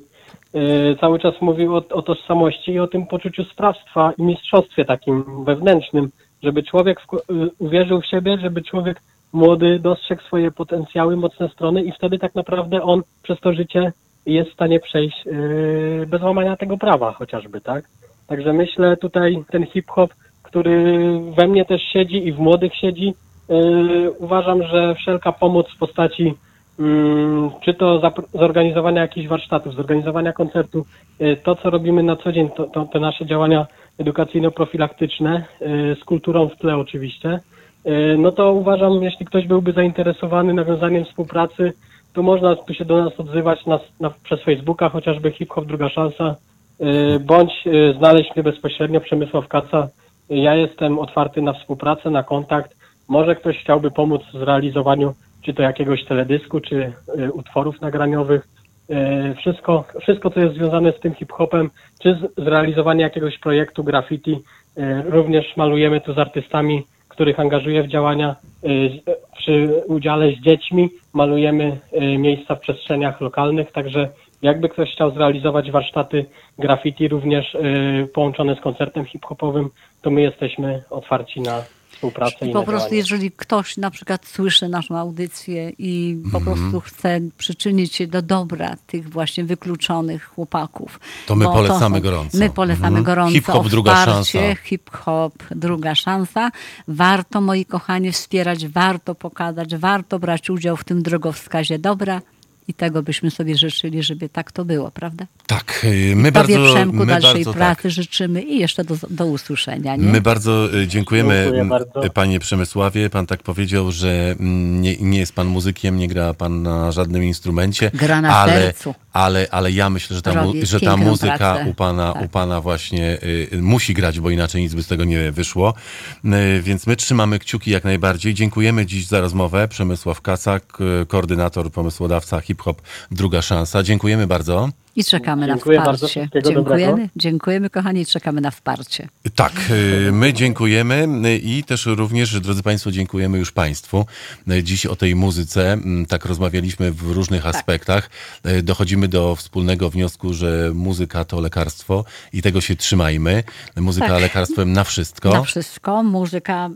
cały czas mówił o, o tożsamości i o tym poczuciu sprawstwa i mistrzostwie takim wewnętrznym, żeby człowiek wku- y, uwierzył w siebie, żeby człowiek młody dostrzegł swoje potencjały, mocne strony i wtedy tak naprawdę on przez to życie jest w stanie przejść y, bez łamania tego prawa chociażby, tak? Także myślę tutaj ten hip-hop, który we mnie też siedzi i w młodych siedzi, y, uważam, że wszelka pomoc w postaci czy to zorganizowania jakichś warsztatów, zorganizowania koncertu, y, to co robimy na co dzień, to, to te nasze działania edukacyjno-profilaktyczne, y, z kulturą w tle oczywiście, y, no to uważam, jeśli ktoś byłby zainteresowany nawiązaniem współpracy, to można tu się do nas odzywać nas, na, przez Facebooka, chociażby Hip Hop Druga Szansa, bądź znaleźć mnie bezpośrednio, Przemysław Kaca. Ja jestem otwarty na współpracę, na kontakt. Może ktoś chciałby pomóc w zrealizowaniu czy to jakiegoś teledysku, czy y, utworów nagraniowych. Y, wszystko, wszystko, co jest związane z tym hip-hopem, czy zrealizowanie jakiegoś projektu graffiti. Y, również malujemy tu z artystami, których angażuję w działania. Przy udziale z dziećmi malujemy miejsca w przestrzeniach lokalnych, także jakby ktoś chciał zrealizować warsztaty graffiti również połączone z koncertem hip-hopowym, to my jesteśmy otwarci na współpracę i Po prostu, jeżeli ktoś na przykład słyszy naszą audycję i po Mhm. prostu chce przyczynić się do dobra tych właśnie wykluczonych chłopaków. To my polecamy są- gorąco. My polecamy Mhm. gorąco. Hip-hop druga szansa. Hip-hop druga szansa. Warto, moi kochani, wspierać, warto pokazać, warto brać udział w tym drogowskazie dobra. I tego byśmy sobie życzyli, żeby tak to było, prawda? Tak, y, my Tobie, bardzo, Przemku, my dalszej bardzo, pracy tak. życzymy i jeszcze do, do usłyszenia. Nie? My bardzo y, dziękujemy, Dziękuję m, bardzo. y, panie Przemysławie. Pan tak powiedział, że mm, nie, nie jest pan muzykiem, nie gra pan na żadnym instrumencie. Gra na ale, sercu. Ale, ale ja myślę, że ta, mu, że ta muzyka pracę. u pana, Tak. u pana właśnie y, musi grać, bo inaczej nic by z tego nie wyszło. Y, więc my trzymamy kciuki jak najbardziej. Dziękujemy dziś za rozmowę. Przemysław Kasak, y, koordynator, pomysłodawca hip-hop Druga Szansa. Dziękujemy bardzo. I czekamy Dziękuję na bardzo, wsparcie. wszystkiego dobrego. Dziękujemy, dziękujemy kochani, i czekamy na wsparcie. Tak, y, my dziękujemy y, i też również, drodzy Państwo, dziękujemy już Państwu. Y, Dziś o tej muzyce, tak rozmawialiśmy w różnych aspektach. Y, Dochodzimy do wspólnego wniosku, że muzyka to lekarstwo i tego się trzymajmy. Muzyka Tak. lekarstwem na wszystko. Na wszystko. Muzyka,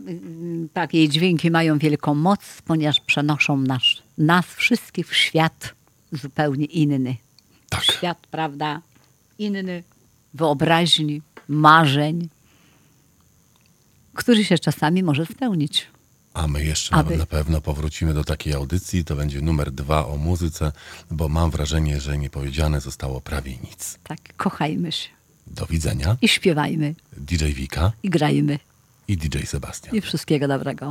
tak, jej dźwięki mają wielką moc, ponieważ przenoszą nas, nas wszystkich w świat zupełnie inny. Tak. Świat, prawda, inny, wyobraźni, marzeń, który się czasami może spełnić. A my jeszcze Aby. na pewno powrócimy do takiej audycji. To będzie numer dwa o muzyce, bo mam wrażenie, że nie powiedziane zostało prawie nic. Tak, kochajmy się Do widzenia. i śpiewajmy, DJ Wika i grajmy. i DJ Sebastian. I wszystkiego dobrego.